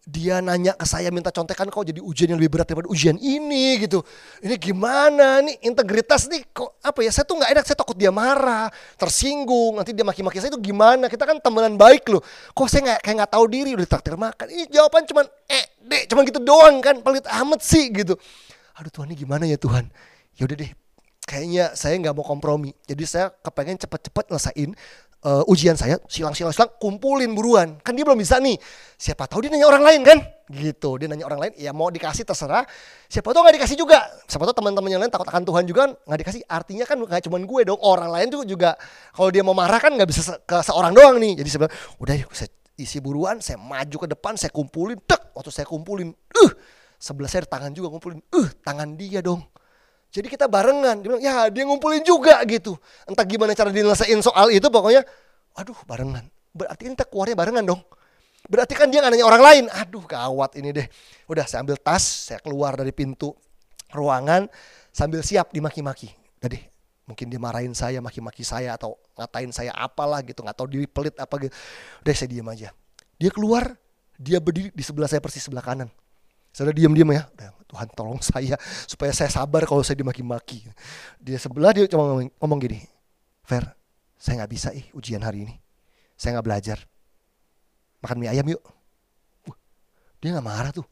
S1: dia nanya ke saya minta contekan kok jadi ujian yang lebih berat daripada ujian ini gitu. Ini gimana nih integritas nih kok apa ya saya tuh nggak enak saya takut dia marah, tersinggung, nanti dia maki-maki saya itu gimana? Kita kan temenan baik loh. Kok saya nggak kayak nggak tahu diri udah traktir makan. Ini jawaban cuman eh deh cuman gitu doang kan pelit amat sih gitu. Aduh Tuhan ini gimana ya Tuhan? Ya udah deh kayaknya saya nggak mau kompromi. Jadi saya kepengen cepet-cepet ngelesain uh, ujian saya silang-silang silang kumpulin buruan. Kan dia belum bisa nih. Siapa tahu dia nanya orang lain kan? Gitu. Dia nanya orang lain ya mau dikasih terserah. Siapa tahu nggak dikasih juga. Siapa tahu teman-teman yang lain takut akan Tuhan juga nggak dikasih. Artinya kan nggak cuma gue dong orang lain juga juga kalau dia mau marah kan nggak bisa ke seorang doang nih. Jadi sebenarnya udah yuk saya isi buruan saya maju ke depan saya kumpulin. Tek waktu saya kumpulin uh sebelah saya tangan juga kumpulin. Uh tangan dia dong jadi kita barengan. Dia bilang, ya dia ngumpulin juga gitu. Entah gimana cara dinyelesain soal itu pokoknya, aduh barengan. Berarti kita keluarnya barengan dong. Berarti kan dia gak nanya orang lain. Aduh gawat ini deh. Udah saya ambil tas, saya keluar dari pintu ruangan sambil siap dimaki-maki. Deh, mungkin dia marahin saya, maki-maki saya atau ngatain saya apalah gitu, nggak tahu diri pelit apa gitu. Udah saya diam aja. Dia keluar, Dia berdiri di sebelah saya persis sebelah kanan. Saya diam-diam ya, Tuhan tolong saya supaya saya sabar kalau saya dimaki-maki. Dia sebelah dia cuma ngomong, ngomong gini, Fer, saya nggak bisa ih ujian hari ini. Saya nggak belajar. Makan mie ayam yuk. Wah, dia nggak marah tuh.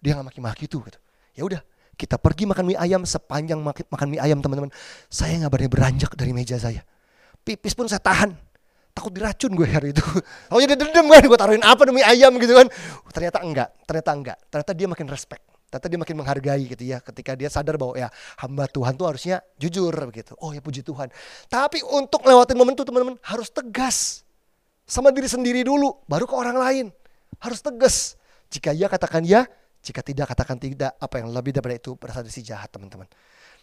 S1: Dia nggak maki-maki tuh. Gitu. Ya udah, kita pergi makan mie ayam sepanjang makan mie ayam teman-teman. Saya nggak berani beranjak dari meja saya. Pipis pun saya tahan. Takut diracun gue hari itu. Oh jadi dendam kan, gue taruhin apa demi ayam gitu kan. Ternyata enggak, ternyata enggak. Ternyata dia makin respect. Ternyata dia makin menghargai gitu ya. Ketika dia sadar bahwa ya hamba Tuhan tuh harusnya jujur begitu. Oh ya puji Tuhan. Tapi untuk lewatin momen itu teman-teman harus tegas. Sama diri sendiri dulu, baru ke orang lain. Harus tegas. Jika ya katakan ya, jika tidak katakan tidak. Apa yang lebih daripada itu berasal dari si jahat teman-teman.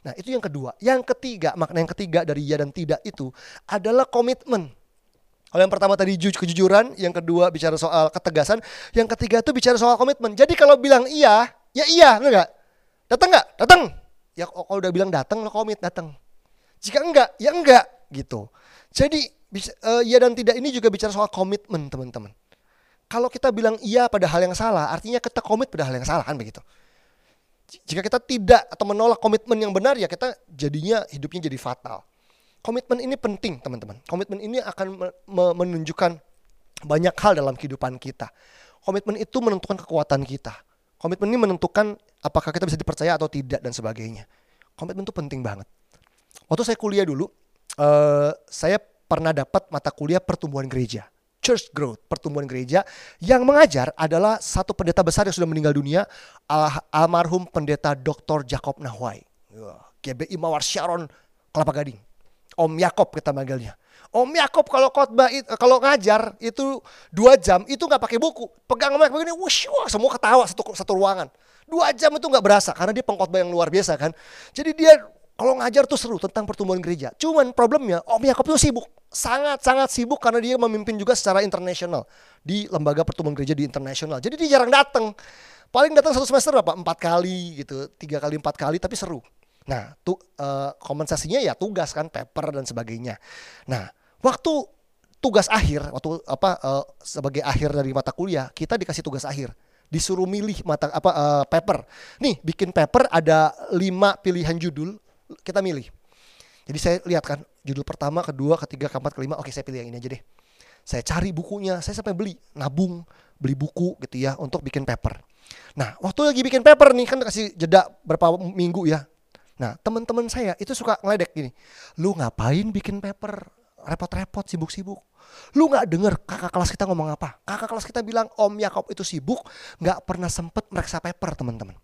S1: Nah itu yang kedua. Yang ketiga, makna yang ketiga dari ya dan tidak itu adalah komitmen. Kalau yang pertama tadi kejujuran, yang kedua bicara soal ketegasan, yang ketiga itu bicara soal komitmen. Jadi kalau bilang iya, ya iya, benar nggak? Datang nggak? Datang. Ya kalau udah bilang datang, lo komit datang. Jika enggak, ya enggak gitu. Jadi bisa, uh, ya dan tidak ini juga bicara soal komitmen teman-teman. Kalau kita bilang iya pada hal yang salah, artinya kita komit pada hal yang salah kan begitu. Jika kita tidak atau menolak komitmen yang benar ya kita jadinya hidupnya jadi fatal. Komitmen ini penting, teman-teman. Komitmen ini akan menunjukkan banyak hal dalam kehidupan kita. Komitmen itu menentukan kekuatan kita. Komitmen ini menentukan apakah kita bisa dipercaya atau tidak dan sebagainya. Komitmen itu penting banget. Waktu saya kuliah dulu, uh, saya pernah dapat mata kuliah pertumbuhan gereja. Church Growth, pertumbuhan gereja yang mengajar adalah satu pendeta besar yang sudah meninggal dunia, al almarhum pendeta Dr. Jacob Nahwai. GBI Mawar Sharon, Kelapa Gading. Om Yakob kita manggilnya. Om Yakob kalau khotbah kalau ngajar itu dua jam itu nggak pakai buku, pegang mic begini, wush, wah, semua ketawa satu satu ruangan. Dua jam itu nggak berasa karena dia pengkhotbah yang luar biasa kan. Jadi dia kalau ngajar tuh seru tentang pertumbuhan gereja. Cuman problemnya Om Yakob itu sibuk, sangat sangat sibuk karena dia memimpin juga secara internasional di lembaga pertumbuhan gereja di internasional. Jadi dia jarang datang. Paling datang satu semester berapa? Empat kali gitu, tiga kali empat kali tapi seru. Nah, tuh uh, kompensasinya ya tugas kan, paper dan sebagainya. Nah, waktu tugas akhir, waktu apa uh, sebagai akhir dari mata kuliah, kita dikasih tugas akhir, disuruh milih mata apa uh, paper. Nih, bikin paper ada lima pilihan judul, kita milih. Jadi saya lihat kan, judul pertama, kedua, ketiga, keempat, kelima, oke saya pilih yang ini aja deh. Saya cari bukunya, saya sampai beli, nabung, beli buku gitu ya untuk bikin paper. Nah, waktu lagi bikin paper nih kan kasih jeda berapa minggu ya, Nah, teman-teman saya itu suka ngeledek gini. Lu ngapain bikin paper? Repot-repot, sibuk-sibuk. Lu nggak denger kakak kelas kita ngomong apa? Kakak kelas kita bilang Om Yakob itu sibuk, nggak pernah sempet meriksa paper, teman-teman.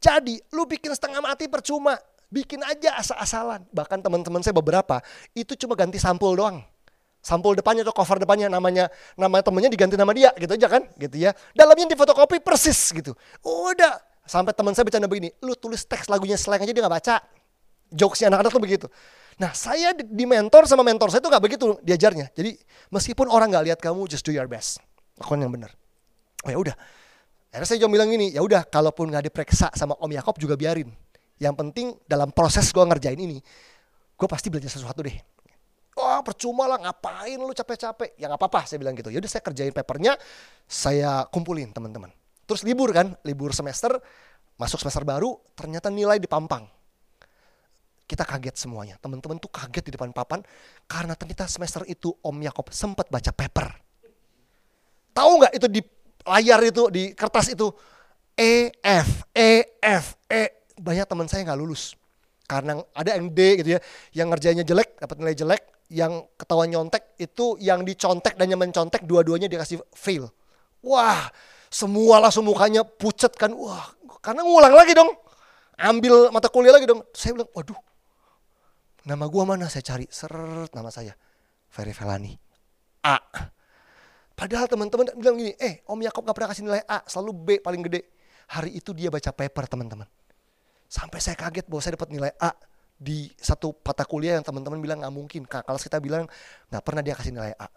S1: Jadi, lu bikin setengah mati percuma. Bikin aja asal-asalan. Bahkan teman-teman saya beberapa itu cuma ganti sampul doang sampul depannya atau cover depannya namanya nama temennya diganti nama dia gitu aja kan gitu ya dalamnya di fotokopi persis gitu udah Sampai teman saya bercanda begini, lu tulis teks lagunya slang aja dia gak baca. Jokesnya anak-anak tuh begitu. Nah saya di mentor sama mentor saya tuh gak begitu diajarnya. Jadi meskipun orang gak lihat kamu, just do your best. Lakukan yang benar. Oh ya udah. Akhirnya saya juga bilang gini, ya udah kalaupun gak diperiksa sama Om Yakob juga biarin. Yang penting dalam proses gue ngerjain ini, gue pasti belajar sesuatu deh. Wah oh, percuma lah ngapain lu capek-capek. Ya gak apa-apa saya bilang gitu. Ya udah saya kerjain papernya, saya kumpulin teman-teman. Terus libur kan, libur semester, masuk semester baru, ternyata nilai dipampang. Kita kaget semuanya. Teman-teman tuh kaget di depan papan karena ternyata semester itu Om Yakob sempat baca paper. Tahu nggak itu di layar itu, di kertas itu E F E F E banyak teman saya nggak lulus karena ada yang D gitu ya, yang ngerjainnya jelek dapat nilai jelek, yang ketahuan nyontek itu yang dicontek dan yang mencontek dua-duanya dikasih fail. Wah, semua langsung mukanya pucat kan. Wah, karena ngulang lagi dong. Ambil mata kuliah lagi dong. Saya bilang, waduh, nama gua mana? Saya cari, seret nama saya. Ferry Felani. A. Padahal teman-teman bilang gini, eh Om Yakob gak pernah kasih nilai A, selalu B paling gede. Hari itu dia baca paper teman-teman. Sampai saya kaget bahwa saya dapat nilai A di satu mata kuliah yang teman-teman bilang nggak mungkin. Kalau kita bilang nggak pernah dia kasih nilai A.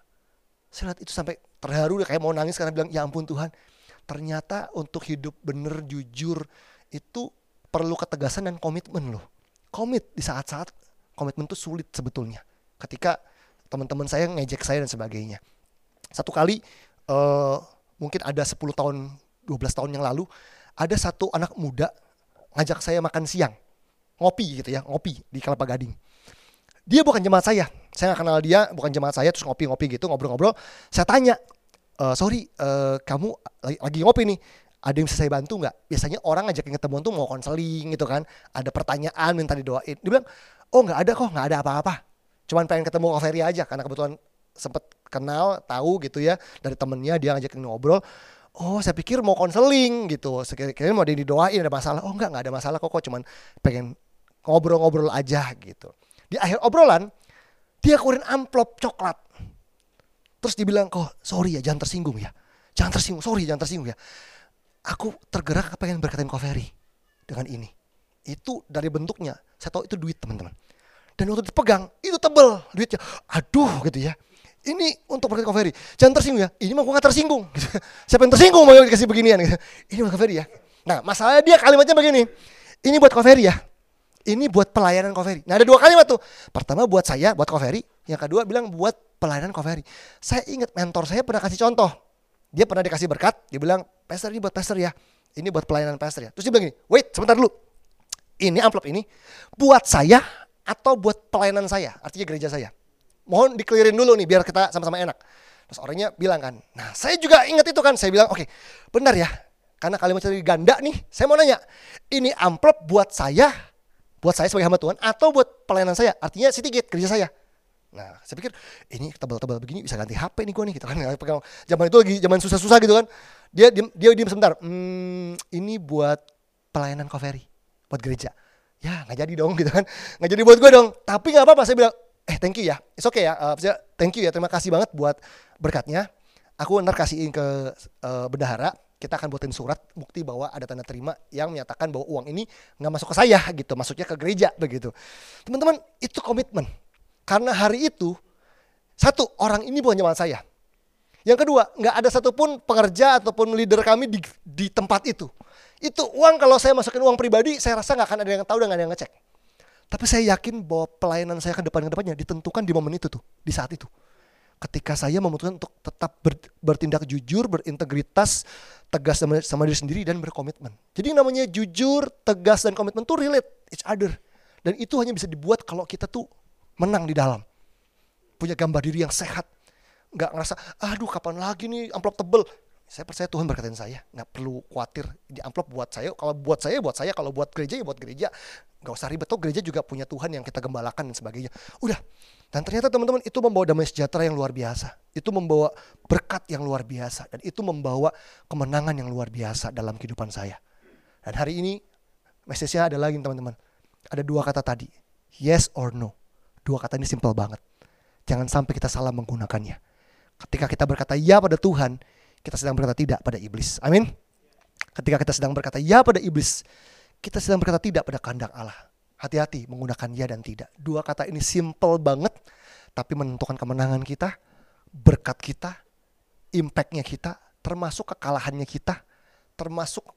S1: Saya lihat itu sampai terharu, kayak mau nangis karena bilang, ya ampun Tuhan, ternyata untuk hidup bener jujur itu perlu ketegasan dan komitmen loh. Komit di saat-saat komitmen itu sulit sebetulnya. Ketika teman-teman saya ngejek saya dan sebagainya. Satu kali uh, mungkin ada 10 tahun, 12 tahun yang lalu, ada satu anak muda ngajak saya makan siang. Ngopi gitu ya, ngopi di Kelapa Gading. Dia bukan jemaat saya. Saya gak kenal dia, bukan jemaat saya, terus ngopi-ngopi gitu, ngobrol-ngobrol. Saya tanya, e, sorry, uh, kamu lagi, ngopi nih, ada yang bisa saya bantu nggak? Biasanya orang ngajakin ketemuan tuh mau konseling gitu kan, ada pertanyaan minta didoain. Dia bilang, oh nggak ada kok, nggak ada apa-apa. Cuman pengen ketemu Kak Ferry aja, karena kebetulan sempet kenal, tahu gitu ya, dari temennya dia ngajakin ngobrol. Oh saya pikir mau konseling gitu, sekiranya mau didoain ada masalah. Oh nggak, nggak ada masalah kok, kok cuman pengen ngobrol-ngobrol aja gitu. Di akhir obrolan, dia keluarin amplop coklat. Terus dibilang, kok sorry ya jangan tersinggung ya. Jangan tersinggung, sorry jangan tersinggung ya. Aku tergerak pengen berkatain Ferry dengan ini. Itu dari bentuknya, saya tahu itu duit teman-teman. Dan waktu dipegang, itu tebel duitnya. Aduh gitu ya. Ini untuk berkat Ferry. Jangan tersinggung ya. Ini mah gue gak tersinggung. Gitu. Siapa yang tersinggung mau dikasih beginian. Gitu. Ini buat Ferry ya. Nah masalahnya dia kalimatnya begini. Ini buat Ferry ya ini buat pelayanan Koferi. Nah ada dua kalimat tuh. Pertama buat saya, buat Koferi. Yang kedua bilang buat pelayanan Koferi. Saya ingat mentor saya pernah kasih contoh. Dia pernah dikasih berkat. Dia bilang, pastor ini buat pastor ya. Ini buat pelayanan pastor ya. Terus dia bilang gini, wait sebentar dulu. Ini amplop ini buat saya atau buat pelayanan saya. Artinya gereja saya. Mohon dikelirin dulu nih biar kita sama-sama enak. Terus orangnya bilang kan, nah saya juga ingat itu kan. Saya bilang, oke okay, benar ya. Karena kalimat dari ganda nih, saya mau nanya. Ini amplop buat saya buat saya sebagai hamba Tuhan atau buat pelayanan saya artinya sedikit kerja saya nah saya pikir ini tebal-tebal begini bisa ganti HP nih gue nih gitu kan. Pegang zaman itu lagi zaman susah-susah gitu kan. Dia dia dia diem sebentar hmm, ini buat pelayanan covery buat gereja. Ya nggak jadi dong gitu kan. Nggak jadi buat gue dong. Tapi nggak apa-apa saya bilang eh thank you ya. It's okay ya. Uh, thank you ya. Terima kasih banget buat berkatnya. Aku ntar kasihin ke uh, bendahara. Kita akan buatin surat bukti bahwa ada tanda terima yang menyatakan bahwa uang ini nggak masuk ke saya gitu, masuknya ke gereja begitu. Teman-teman, itu komitmen. Karena hari itu satu orang ini bukan jemaat saya. Yang kedua, nggak ada satupun pengerja ataupun leader kami di, di tempat itu. Itu uang kalau saya masukin uang pribadi, saya rasa nggak akan ada yang tahu dan nggak ada yang ngecek. Tapi saya yakin bahwa pelayanan saya ke depan ke depannya ditentukan di momen itu tuh, di saat itu ketika saya memutuskan untuk tetap ber, bertindak jujur, berintegritas, tegas sama, sama diri sendiri dan berkomitmen. Jadi namanya jujur, tegas dan komitmen tuh relate each other. Dan itu hanya bisa dibuat kalau kita tuh menang di dalam. Punya gambar diri yang sehat. Nggak ngerasa, aduh kapan lagi nih amplop tebel? Saya percaya Tuhan berkatin saya. Nggak perlu khawatir di amplop buat saya kalau buat saya buat saya kalau buat gereja ya buat gereja. Nggak usah ribet tuh gereja juga punya Tuhan yang kita gembalakan dan sebagainya. Udah. Dan ternyata teman-teman itu membawa damai sejahtera yang luar biasa. Itu membawa berkat yang luar biasa. Dan itu membawa kemenangan yang luar biasa dalam kehidupan saya. Dan hari ini message-nya ada lagi teman-teman. Ada dua kata tadi. Yes or no dua kata ini simple banget jangan sampai kita salah menggunakannya ketika kita berkata ya pada Tuhan kita sedang berkata tidak pada iblis. Amin. Ketika kita sedang berkata ya pada iblis, kita sedang berkata tidak pada kehendak Allah. Hati-hati menggunakan ya dan tidak. Dua kata ini simple banget, tapi menentukan kemenangan kita, berkat kita, impactnya kita, termasuk kekalahannya kita, termasuk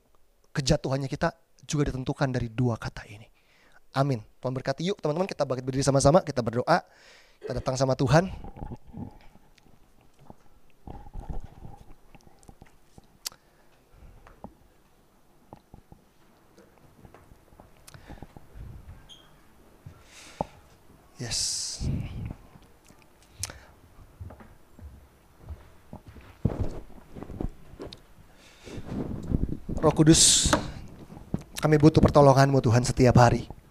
S1: kejatuhannya kita juga ditentukan dari dua kata ini. Amin. Tuhan berkati. Yuk teman-teman kita bangkit berdiri sama-sama, kita berdoa. Kita datang sama Tuhan. Yes. Roh Kudus, kami butuh pertolonganmu Tuhan setiap hari.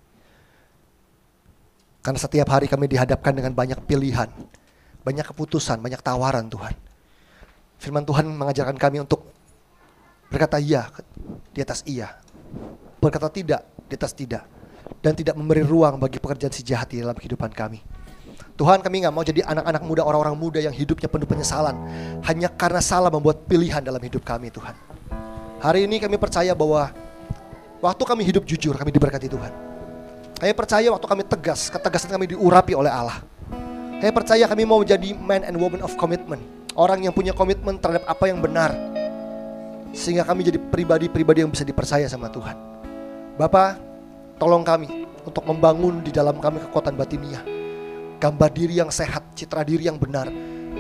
S1: Karena setiap hari kami dihadapkan dengan banyak pilihan, banyak keputusan, banyak tawaran Tuhan. Firman Tuhan mengajarkan kami untuk berkata iya di atas iya, berkata tidak di atas tidak dan tidak memberi ruang bagi pekerjaan si jahat di dalam kehidupan kami. Tuhan kami nggak mau jadi anak-anak muda, orang-orang muda yang hidupnya penuh penyesalan. Hanya karena salah membuat pilihan dalam hidup kami Tuhan. Hari ini kami percaya bahwa waktu kami hidup jujur kami diberkati Tuhan. Kami percaya waktu kami tegas, ketegasan kami diurapi oleh Allah. Kami percaya kami mau jadi man and woman of commitment. Orang yang punya komitmen terhadap apa yang benar. Sehingga kami jadi pribadi-pribadi yang bisa dipercaya sama Tuhan. Bapak, Tolong kami untuk membangun di dalam kami kekuatan batinia. Gambar diri yang sehat, citra diri yang benar,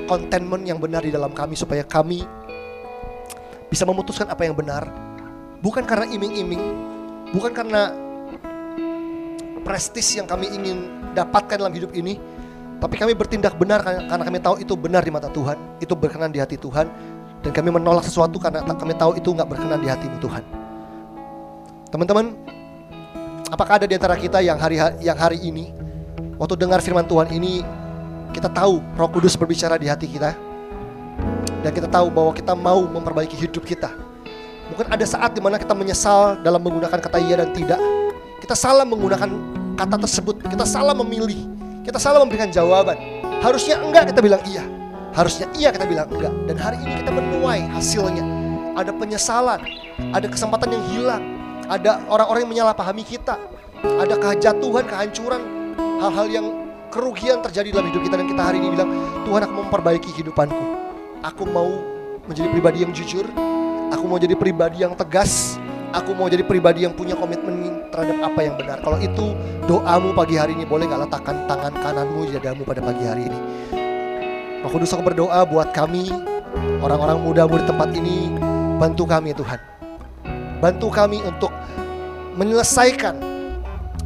S1: contentment yang benar di dalam kami supaya kami bisa memutuskan apa yang benar, bukan karena iming-iming, bukan karena prestis yang kami ingin dapatkan dalam hidup ini, tapi kami bertindak benar karena kami tahu itu benar di mata Tuhan, itu berkenan di hati Tuhan, dan kami menolak sesuatu karena kami tahu itu nggak berkenan di hatimu Tuhan. Teman-teman, apakah ada di antara kita yang hari yang hari ini waktu dengar firman Tuhan ini kita tahu Roh Kudus berbicara di hati kita dan kita tahu bahwa kita mau memperbaiki hidup kita. Mungkin ada saat di mana kita menyesal dalam menggunakan kata iya dan tidak. Kita salah menggunakan kata tersebut, kita salah memilih, kita salah memberikan jawaban. Harusnya enggak kita bilang iya, harusnya iya kita bilang enggak. Dan hari ini kita menuai hasilnya. Ada penyesalan, ada kesempatan yang hilang, ada orang-orang yang menyalahpahami kita, ada kejatuhan, kehancuran, hal-hal yang kerugian terjadi dalam hidup kita dan kita hari ini bilang Tuhan aku memperbaiki kehidupanku aku mau menjadi pribadi yang jujur aku mau jadi pribadi yang tegas aku mau jadi pribadi yang punya komitmen terhadap apa yang benar. Kalau itu doamu pagi hari ini boleh nggak letakkan tangan kananmu di dadamu pada pagi hari ini? Roh Kudus aku berdoa buat kami orang-orang muda di tempat ini. Bantu kami Tuhan. Bantu kami untuk menyelesaikan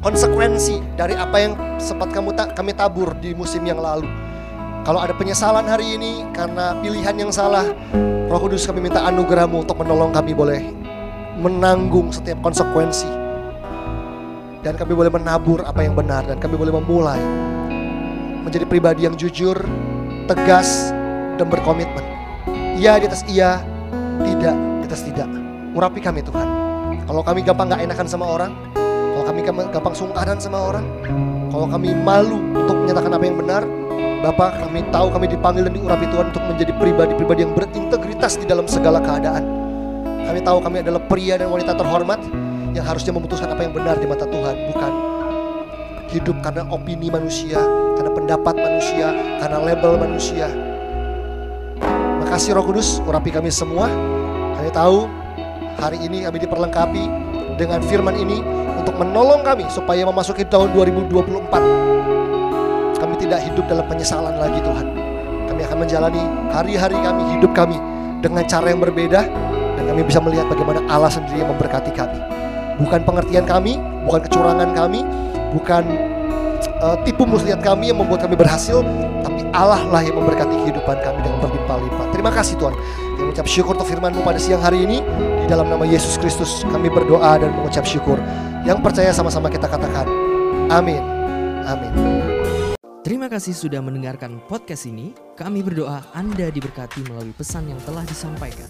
S1: konsekuensi dari apa yang sempat kamu ta kami tabur di musim yang lalu. Kalau ada penyesalan hari ini karena pilihan yang salah, Roh Kudus kami minta anugerahmu untuk menolong kami boleh menanggung setiap konsekuensi. Dan kami boleh menabur apa yang benar dan kami boleh memulai menjadi pribadi yang jujur, tegas, dan berkomitmen. Iya di atas iya, tidak di atas tidak. Urapi kami Tuhan. Kalau kami gampang gak enakan sama orang, kalau kami gampang sungkanan sama orang, kalau kami malu untuk menyatakan apa yang benar, Bapak kami tahu kami dipanggil dan diurapi Tuhan untuk menjadi pribadi-pribadi yang berintegritas di dalam segala keadaan. Kami tahu kami adalah pria dan wanita terhormat yang harusnya memutuskan apa yang benar di mata Tuhan, bukan hidup karena opini manusia, karena pendapat manusia, karena label manusia. Makasih Roh Kudus, urapi kami semua. Kami tahu hari ini kami diperlengkapi dengan firman ini untuk menolong kami supaya memasuki tahun 2024 kami tidak hidup dalam penyesalan lagi Tuhan kami akan menjalani hari-hari kami hidup kami dengan cara yang berbeda kami bisa melihat bagaimana Allah sendiri yang memberkati kami bukan pengertian kami bukan kecurangan kami bukan uh, tipu muslihat kami yang membuat kami berhasil tapi Allah lah yang memberkati kehidupan kami dengan berlimpah-limpah terima kasih Tuhan kami mengucap syukur untuk firman-Mu pada siang hari ini di dalam nama Yesus Kristus kami berdoa dan mengucap syukur yang percaya sama-sama kita katakan amin. Amin.
S2: Terima kasih sudah mendengarkan podcast ini. Kami berdoa Anda diberkati melalui pesan yang telah disampaikan.